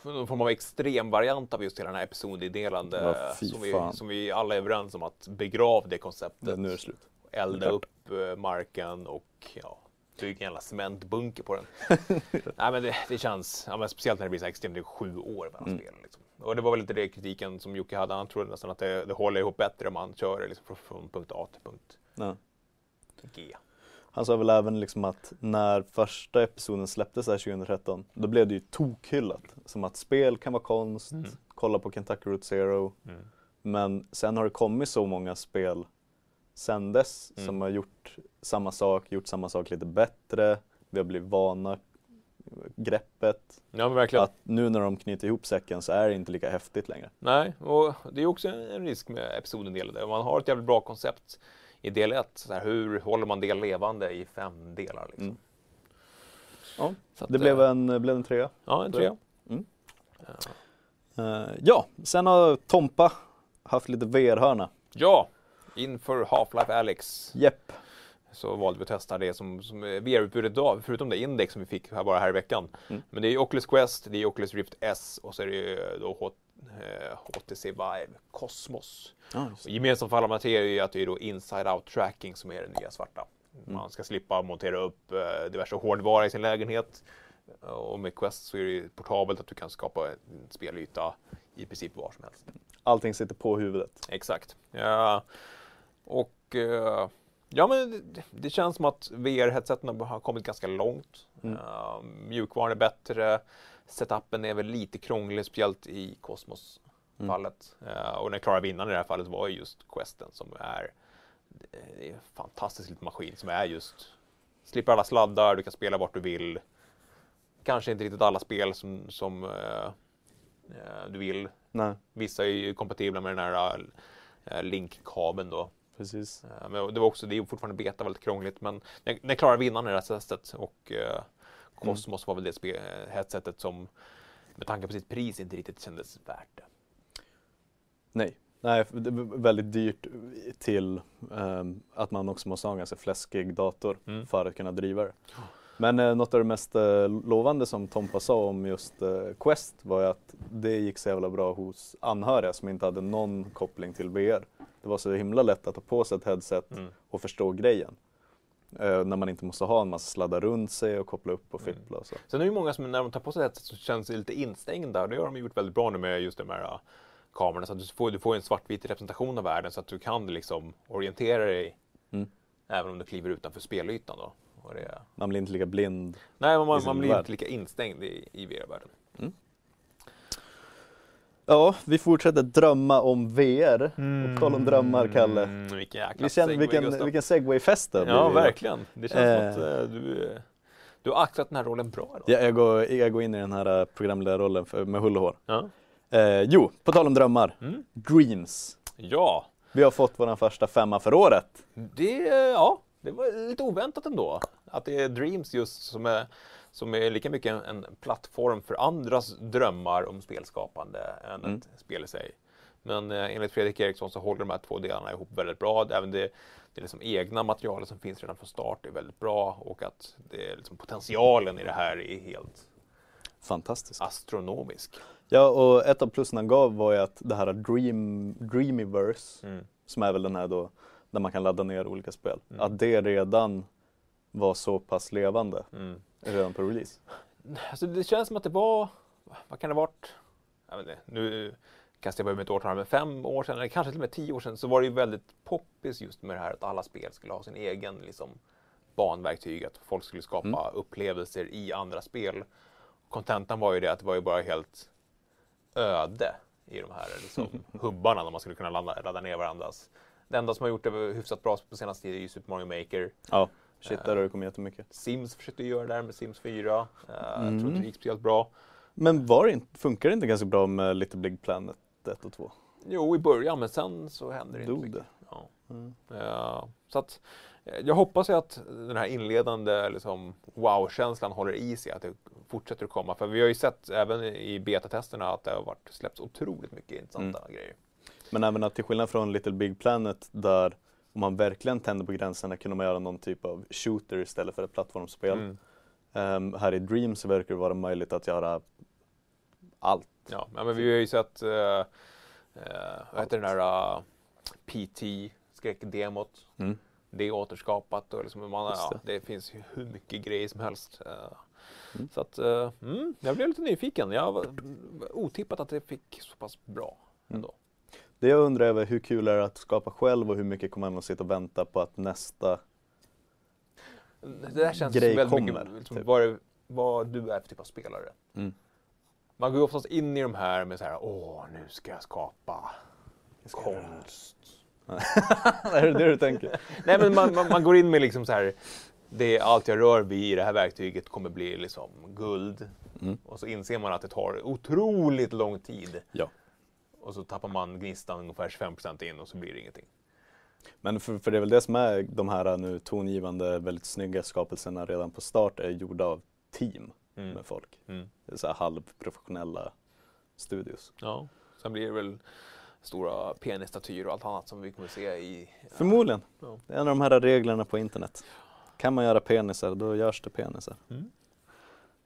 Någon form av extremvariant av just hela den här episodindelande Ja, som, vi, som vi alla är överens om att begrav det Det, konceptet. nu är det slut. Elda upp eh, marken och ja, bygga en jävla cementbunker på den. Nej men det, det känns, ja, men speciellt när det blir så här extremt, det är sju år mellan Mm. spelen. Liksom. Och det var väl lite det kritiken som Jocke hade, han trodde nästan att det, det håller ihop bättre om man kör det liksom från, från punkt A till punkt Ja. G. Han sa väl även liksom att när första episoden släpptes här 2013, då blev det ju tokhyllat. Som att spel kan vara konst, Mm. kolla på Kentucky Route Zero. Mm. Men sen har det kommit så många spel sen dess Mm. som har gjort samma sak, gjort samma sak lite bättre. Vi har blivit vana greppet. Ja verkligen. Att nu när de knyter ihop säcken så är det inte lika häftigt längre. Nej, och det är också en risk med episodendelade. Om man har ett jävligt bra koncept i del 1, så här, hur håller man det levande i fem delar? Liksom? Mm. Ja, Så att, Det blev eh, en, blev en trea. Ja, en trea. Mm. Ja. Eh, ja, sen har Tompa haft lite VR-hörna. Ja, inför Half-Life Alyx Jepp. så valde vi att testa det som, som är VR-utbudet idag, förutom det index som vi fick här bara här i veckan. Mm. Men det är Oculus Quest, det är Oculus Rift S och så är det ju då H- eh, HTC Vive Cosmos. Och gemensamt för alla de här tre är ju att det är då inside out tracking som är det nya svarta. Mm. Man ska slippa montera upp eh, diverse hårdvara i sin lägenhet. Och med Quest så är det portabelt att du kan skapa en spelyta i princip var som helst. Allting sitter på huvudet. Exakt. Ja. Och uh, ja, men det, det, känns som att VR-headseten har kommit ganska långt. Mm. Uh, mjukvaran är bättre. Setupen är väl lite krånglig, speciellt i Cosmos-fallet. Mm. Uh, och den klara vinnaren i det här fallet var just Questen som är, är en fantastisk liten maskin som är just slipper alla sladdar, du kan spela vart du vill. Kanske inte riktigt alla spel som, som uh, du vill. Nej. Vissa är ju kompatibla med den här uh, link-kabeln då. Precis. Uh, men det var också, det är fortfarande beta väldigt krångligt men den, den klarar vinnaren i det här testet och Cosmos mm. var väl det headsetet som med tanke på sitt pris inte riktigt kändes värt det. Nej, Nej, det är väldigt dyrt till um, att man också måste ha en ganska fläskig dator mm. för att kunna driva det. Men eh, något av det mest eh, lovande som Tompa sa om just eh, Quest var ju att det gick så jävla bra hos anhöriga som inte hade någon koppling till VR. Det var så himla lätt att ta på sig ett headset mm. och förstå grejen. Eh, när man inte måste ha en massa sladdar runt sig och koppla upp och mm. fippla och så. Sen är det många som när de tar på sig headset så känns det lite instängda och det har de gjort väldigt bra nu med just de här uh, kamerorna så att du får, du får en svartvit representation av världen så att du kan liksom orientera dig mm. även om du kliver utanför spelytan då. Det... Man blir inte lika blind. Nej, man, man blir inte lika instängd i, i VR-världen. Mm. Ja, vi fortsätter drömma om VR. Mm. Och på tal om drömmar, Kalle. Mm, vilken jäkla vi känner, segway, vilken, vilken segway-fest det Ja, verkligen. Det känns eh. som att uh, du, du har axlat den här rollen bra. Då. Ja, jag, går, jag går in i den här eh, programledarrollen för, med hull och hår. Ja. Eh, jo, på tal om drömmar. Mm. Dreams. Ja. Vi har fått vår första femma för året. Det, ja, det var lite oväntat ändå. Att det är Dreams just som är, som är lika mycket en, en plattform för andras drömmar om spelskapande än mm. ett spel i sig. Men eh, enligt Fredrik Eriksson så håller de här två delarna ihop väldigt bra. Även det, det liksom egna materialet som finns redan från start är väldigt bra och att det liksom potentialen i det här är helt Fantastisk. astronomisk. Ja, och ett av plussen han gav var ju att det här Dream, Dreamiverse, mm. som är väl den här då där man kan ladda ner olika spel. Mm. Att det redan var så pass levande mm. Redan på release. Alltså det känns som att det var, vad kan det ha varit? Jag vet inte, nu kastar jag börja med ett årtal, men fem år sedan, eller kanske till och med tio år sedan, så var det ju väldigt poppis just med det här att alla spel skulle ha sin egen liksom, banverktyg, att folk skulle skapa mm. upplevelser i andra spel. Kontentan var ju det att det var ju bara helt öde i de här liksom, hubbarna där man skulle kunna ladda, ladda ner varandras det enda som har gjort det hyfsat bra på senaste tiden är ju Super Mario Maker. Ja, shit där har det kommit jättemycket. Sims försökte göra det där med Sims 4. Uh, mm. Jag tror inte det gick speciellt bra. Men var det inte, funkar det inte ganska bra med Little Big Planet 1 och 2? Jo, i början, men sen så händer det inte mycket. Ja. Mm. Uh, så att, eh, jag hoppas ju att den här inledande liksom, wow-känslan håller i sig, att det fortsätter att komma. För vi har ju sett även i betatesterna att det har varit, släppts otroligt mycket intressanta mm. grejer. Men även att till skillnad från Little Big Planet där om man verkligen tänder på gränserna kunde man göra någon typ av shooter istället för ett plattformsspel. Mm. Um, här i Dreams verkar det vara möjligt att göra allt. Ja, men vi har ju sett, uh, uh, vad heter den där uh, PT skräckdemot. Mm. Det är återskapat och liksom man, ja, det finns hur mycket grejer som helst. Mm. Så att, mm, jag blev lite nyfiken. Jag var otippat att det fick så pass bra mm. ändå. Det jag undrar är hur kul är det att skapa själv och hur mycket kommer man att sitta och vänta på att nästa det där känns grej väldigt kommer, mycket liksom, typ. vad, vad, du är för typ av spelare. Mm. Man går oftast in i de här med så här, åh nu ska jag skapa jag ska konst. är det det du tänker? Nej men man, man, man, går in med liksom så här, det är allt jag rör vid i det här verktyget kommer bli liksom guld. Mm. Och så inser man att det tar otroligt lång tid. Ja och så tappar man gnistan ungefär 25% in och så blir det ingenting. Men för, för det är väl det som är de här nu tongivande, väldigt snygga skapelserna redan på start är gjorda av team mm. med folk. Mm. Så här halvprofessionella studios. Ja, sen blir det väl stora penisstatyer och allt annat som vi kommer se i... Förmodligen. Ja. Det är en av de här reglerna på internet. Kan man göra penisar, då görs det penisar. Mm.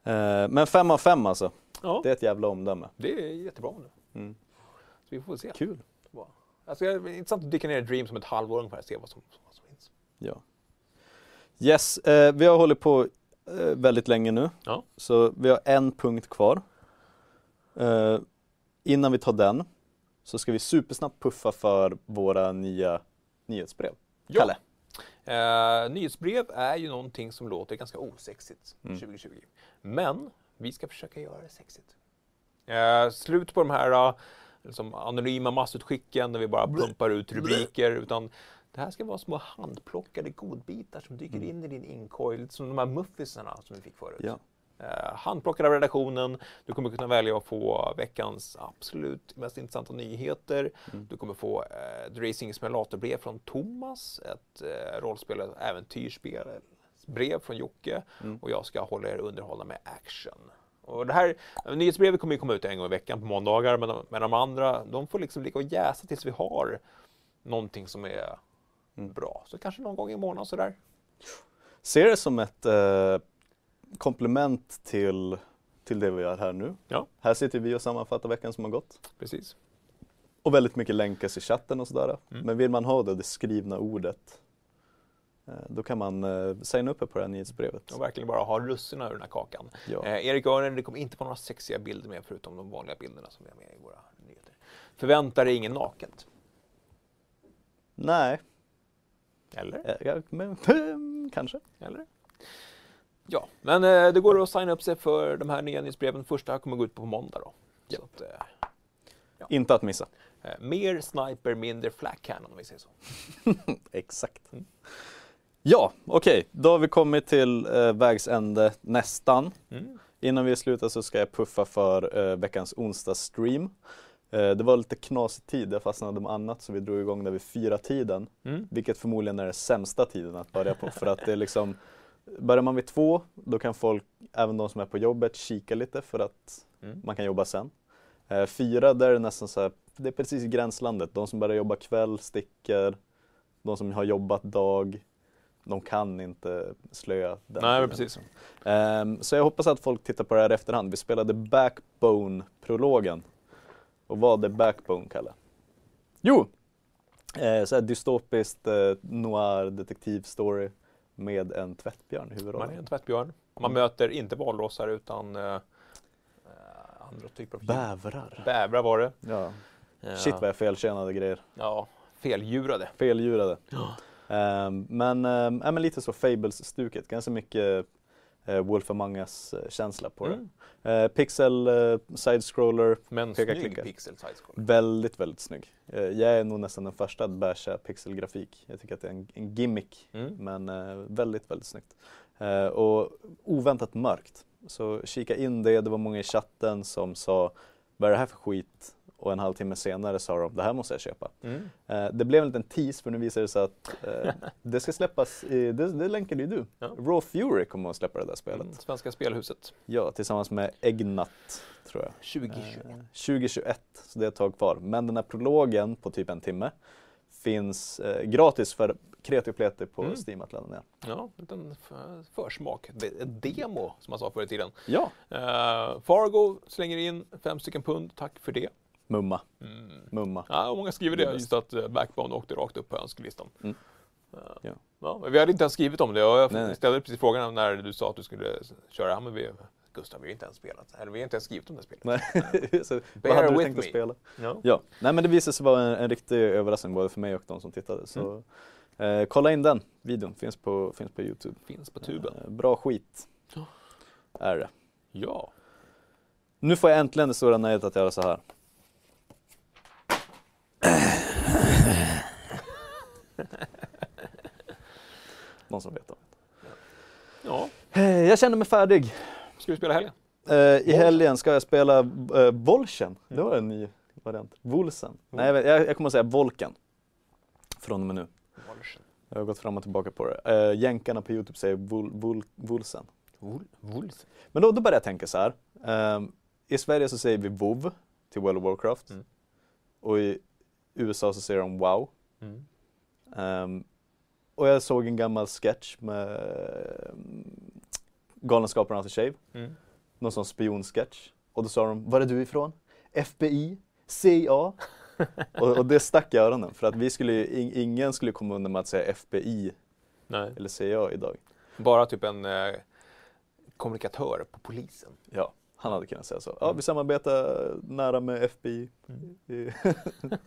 Eh, men fem av fem alltså. Ja. Det är ett jävla omdöme. Det är jättebra. Mm vi får se. Kul. Alltså, det är intressant att dyka ner i Dream som ett halvår ungefär och se vad som, vad som finns. Ja. Yes, eh, vi har hållit på eh, väldigt länge nu. Ja. Så vi har en punkt kvar. Eh, innan vi tar den så ska vi supersnabbt puffa för våra nya nyhetsbrev. Ja. Kalle? Eh, nyhetsbrev är ju någonting som låter ganska osexigt Mm. 2020. Men vi ska försöka göra det sexigt. Eh, slut på de här eh, liksom, anonyma massutskicken där vi bara pumpar ut rubriker. Utan det här ska vara små handplockade godbitar som dyker Mm. in i din inkorg. Lite som de här muffisarna som vi fick förut. Ja. Eh, handplockade av redaktionen. Du kommer kunna välja att få veckans absolut mest intressanta nyheter. Mm. Du kommer få eh, ett Racing Simulatorbrev från Thomas, ett eh, rollspel och äventyrsspel, brev från Jocke Mm. och jag ska hålla er underhållna med action. Och det här nyhetsbrevet kommer ju komma ut en gång i veckan på måndagar men de, men de andra de får liksom ligga och jäsa tills vi har någonting som är bra. Så kanske någon gång i månaden sådär. Ser det som ett eh, komplement till, till det vi gör här nu. Ja. Här sitter vi och sammanfattar veckan som har gått. Precis. Och väldigt mycket länkas i chatten och sådär. Mm. Men vill man ha det, det skrivna ordet, då kan man eh, signa upp på det här nyhetsbrevet. Och verkligen bara ha russinen ur den här kakan. Ja. Eh, Erik Örner, det kommer inte vara några sexiga bilder med förutom de vanliga bilderna som vi har med i våra nyheter. Förvänta dig ingen naket. Nej, Eller? eh, ja, men, kanske. Eller? Ja, men eh, det går att signa upp sig för de här nya nyhetsbreven. Första kommer gå ut på måndag då. Ja. Att, eh, Inte att missa. eh, mer sniper, mindre flak cannon om vi säger så. Exakt. Mm. Ja, okej. Då har vi kommit till eh, vägs ände nästan. Mm. Innan vi slutar så ska jag puffa för eh, veckans onsdagsstream. Eh, det var lite knasig tid, jag fastnade med annat så vi drog igång där vid fyra tiden. Mm. Vilket förmodligen är den sämsta tiden att börja på för att det är liksom Börjar man vid två, då kan folk, även de som är på jobbet, kika lite för att Mm. man kan jobba sen. Eh, fyra, där är det nästan så här, det är precis i gränslandet. De som börjar jobba kväll sticker. De som har jobbat dag, de kan inte slöa den Nej, precis. Ehm, så jag hoppas att folk tittar på det här i efterhand. Vi spelade Backbone-prologen. Och vad är Backbone, Kalle? Jo! Eh, så här dystopiskt eh, noir detektivstory med en tvättbjörn i Man är huvudrollen. en tvättbjörn. Man Mm. möter inte valrossar utan eh, eh, andra typer av djur. Bävrar. Bävrar var det. Ja. Eh, Shit vad jag feltjänade grejer. Ja, feldjurade. Feldjurade. Ehm, men, um, ja, men lite så Fables-stuket. Ganska mycket uh, Wolf Among Us-känsla på det. Mm. Eh, pixel uh, side-scroller, Men Peka, snygg klicka. pixel size scroll. Väldigt, väldigt snygg. Eh, Jag är nog nästan den första att basha pixelgrafik. Jag tycker att det är en, en gimmick, Mm. men eh, väldigt, väldigt snyggt. Eh, och oväntat mörkt. Så kika in det, det var många i chatten som sa vad är det här för skit? Och en halvtimme senare sa de det här måste jag köpa. Mm. Eh, det blev en liten tease för nu visar det sig att eh, det ska släppas, i, det, det länkade ju du. Ja. Raw Fury kommer att släppa det där spelet. Mm. Svenska spelhuset. Ja, tillsammans med Egnat tror jag. 2021. Eh, 2021, så det är ett tag kvar. Men den här prologen på typ en timme finns eh, gratis för kreti och pleti på Mm. Steam att ladda ner. Ja, en försmak. En demo som man sa förr i tiden. Ja, Uh, Fargo slänger in fem stycken pund. Tack för det. Mumma, Mm. mumma. Ja, många skriver det, Mm. just att uh, Backbone åkte rakt upp på önskelistan. Mm. Eh, Ja. ja, vi hade inte ens skrivit om det jag Nej, nej. ställde precis frågan när du sa att du skulle köra. Ja, men vi, Gustav, vi har inte ens spelat. Eller vi har inte ens skrivit om det spelet. Nej. så, vad hade du tänkt att me. spela? Ja. Ja, nej men det visade sig vara en, en riktig överraskning både för mig och de som tittade. Så eh, kolla in den videon, finns på, finns på Youtube. Finns på tuben. Eh, bra skit Ja. är det. Ja. Nu får jag äntligen det stora nöjet att göra så här. Någon som vet ja. Eh, Jag känner mig färdig. Ska vi spela helgen? Eh, I Volchen. helgen ska jag spela uh, Volchen. Det var en ny variant. Volsen. Nej, jag, jag, kommer att säga Volken. Från och med nu. Jag har gått fram och tillbaka på det. Uh, jänkarna på Youtube säger Vol, Vol, Volsen. Wolf. Men då, då börjar jag tänka så här. Ehm, I Sverige så säger vi WoW till World of Warcraft. Mm. Och i USA så säger de WoW. Mm. Ehm, och jag såg en gammal sketch med um, Galenskaparna After Shave. Mm. Någon sån spionsketch. Och då sa de, var är du ifrån? FBI? CIA? och, och det stack i öronen för att vi skulle ingen skulle komma undan med att säga FBI Nej. eller CIA idag. Bara typ en eh, kommunikatör på polisen. Ja, han hade kunnat säga så. Ja, vi samarbetar nära med FBI. Mm.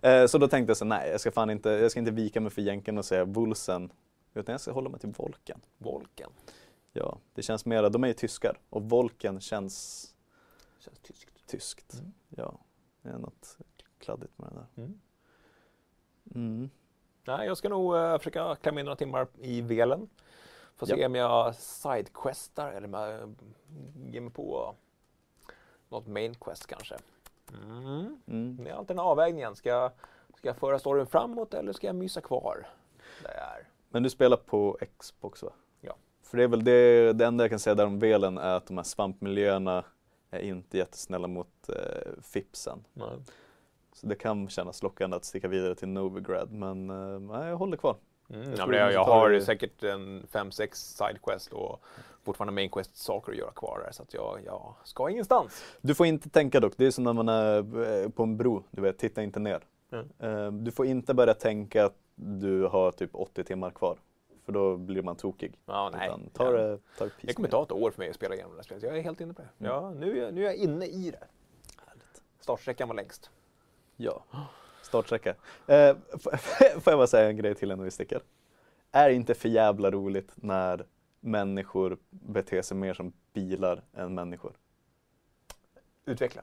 Eh, så då tänkte jag så nej, jag ska fan inte, jag ska inte vika mig för jänken och säga Vulsen. Utan jag ska hålla mig till Volken. Volken. Ja, det känns mera, de är ju tyskar och Volken känns Känns tyskt. tyskt. Mm. Ja, det är något kladdigt med det där. Mm. Mm. Nej, jag ska nog eh, försöka klämma in några timmar i velen. Får se Ja. om jag sidequestar eller om jag ger mig på något main quest kanske. Mm. Mm. Det är alltid den avvägningen. Ska jag, ska jag föra storyn framåt eller ska jag mysa kvar där jag är? Men du spelar på Xbox va? Ja. För det är väl det, det enda jag kan säga där om Velen är att de här svampmiljöerna är inte jättesnälla mot eh, Fipsen. Nej. Så det kan kännas lockande att sticka vidare till Novigrad men eh, jag håller kvar. Mm, Jag jag, jag har det- säkert en 5-6 sidequest och fortfarande main quest saker att göra kvar där så att jag, jag ska ingenstans. Du får inte tänka dock, det är som när man är eh, på en bro, du vet, titta inte ner. Mm. Du får inte börja tänka att du har typ 80 timmar kvar. För då blir man tokig. Ja, nej. Utan ta Ja. det, ta det Det kommer ta ett år för mig att spela igenom det här spelet. Jag är helt inne på det. Ja, nu, är jag- nu är jag inne i det. Startsträckan var längst. Ja, startsträcka. Eh, får jag bara säga en grej till innan vi sticker? Är det inte för jävla roligt när människor beter sig mer som bilar än människor? Utveckla.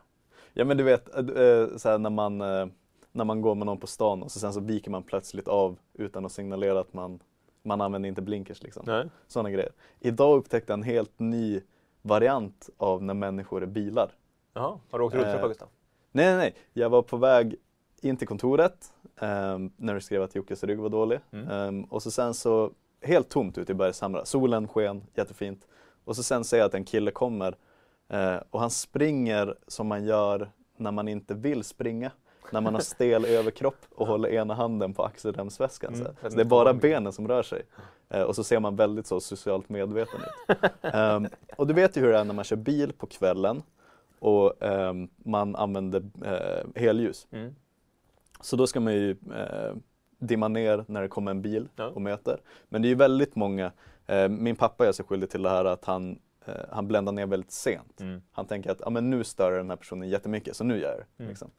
Ja men du vet, eh, eh, så här, när, man, eh, när man går med någon på stan och så sen så viker man plötsligt av utan att signalera att man, man använder inte blinkers liksom. Sådana grejer. Idag upptäckte jag en helt ny variant av när människor är bilar. Jaha, har du åkt Eh, rulltrappa Gustav? Nej, nej, nej. Jag var på väg in till kontoret ehm, när du skrev att Jockes rygg var dålig. Mm. Ehm, och så sen så, helt tomt ute i Bergshamra. Solen sken, jättefint. Och så sen ser jag att en kille kommer eh, och han springer som man gör när man inte vill springa. När man har stel överkropp och håller ena handen på axelremsväskan. Mm, så det är bara benen som rör sig. Eh, och så ser man väldigt så socialt medveten ut. Ehm, och du vet ju hur det är när man kör bil på kvällen och ehm, man använder eh, helljus. Mm. Så då ska man ju eh, dimma ner när det kommer en bil Ja. och möter. Men det är ju väldigt många, eh, min pappa gör sig skyldig till det här att han, eh, han bländar ner väldigt sent. Mm. Han tänker att ja, men nu stör den här personen jättemycket så nu gör jag det. Mm. Liksom.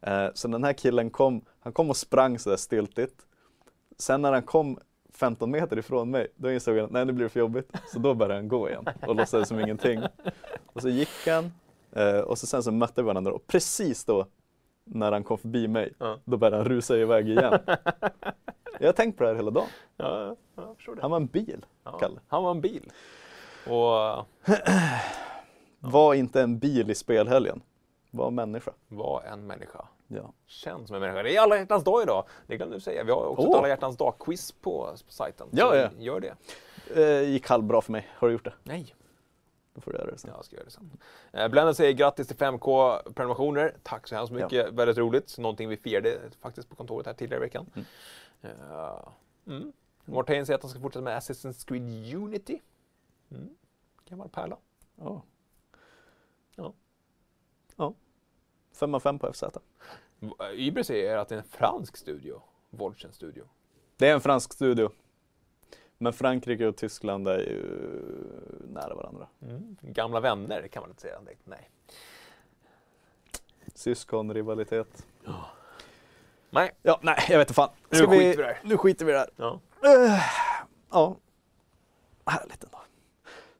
Eh, så den här killen kom, han kom och sprang sådär stiltigt. Sen när han kom 15 meter ifrån mig, då insåg jag att nej nu blir det för jobbigt. Så då började han gå igen och låtsades som ingenting. Och så gick han eh, och så sen så mötte vi varandra och precis då när han kom förbi mig, Ja. då började han rusa iväg igen. Jag har tänkt på det här hela dagen. Ja. Han var en bil, Kalle. han var en bil. Och Var inte en bil i spelhelgen. Var människa. var en människa. Ja. Känns som en människa. Det är alla hjärtans dag idag. Det glömde du säga. Vi har också ett Åh. alla hjärtans dag-quiz på, på sajten. Ja, ja. Gör det. Eh, gick halvbra för mig. Har du gjort det? Nej. Då får du göra det sen. Ja, jag ska göra det sen. Eh, Blenden säger grattis till 5K prenumerationer. Tack så hemskt mycket. Väldigt roligt. Någonting vi firade faktiskt på kontoret här tidigare i veckan. Mm. Eh, mm. Morten säger att han ska fortsätta med Assassin's Creed Unity. Mm. Gammal pärla. Ja. Ja. Ja. Fem av fem på FZ. Uber säger att det är en fransk studio. Volchen Studio. Det är en fransk studio. Men Frankrike och Tyskland är ju nära varandra. Mm. Gamla vänner kan man inte säga. direkt. Nej. Syskonrivalitet. Nej. Ja, nej, jag vet inte fan. Nu skiter vi i det här. Nu skiter vi här. Ja. Eh, ja. Härligt ändå.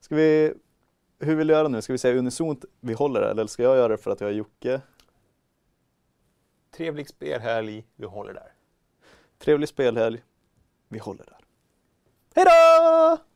Ska vi... Hur vill du göra nu? Ska vi säga unisont vi håller det eller ska jag göra det för att jag är Jocke? Trevlig spelhelg. Vi håller där. Trevlig spelhelg. Vi håller där. Hej då!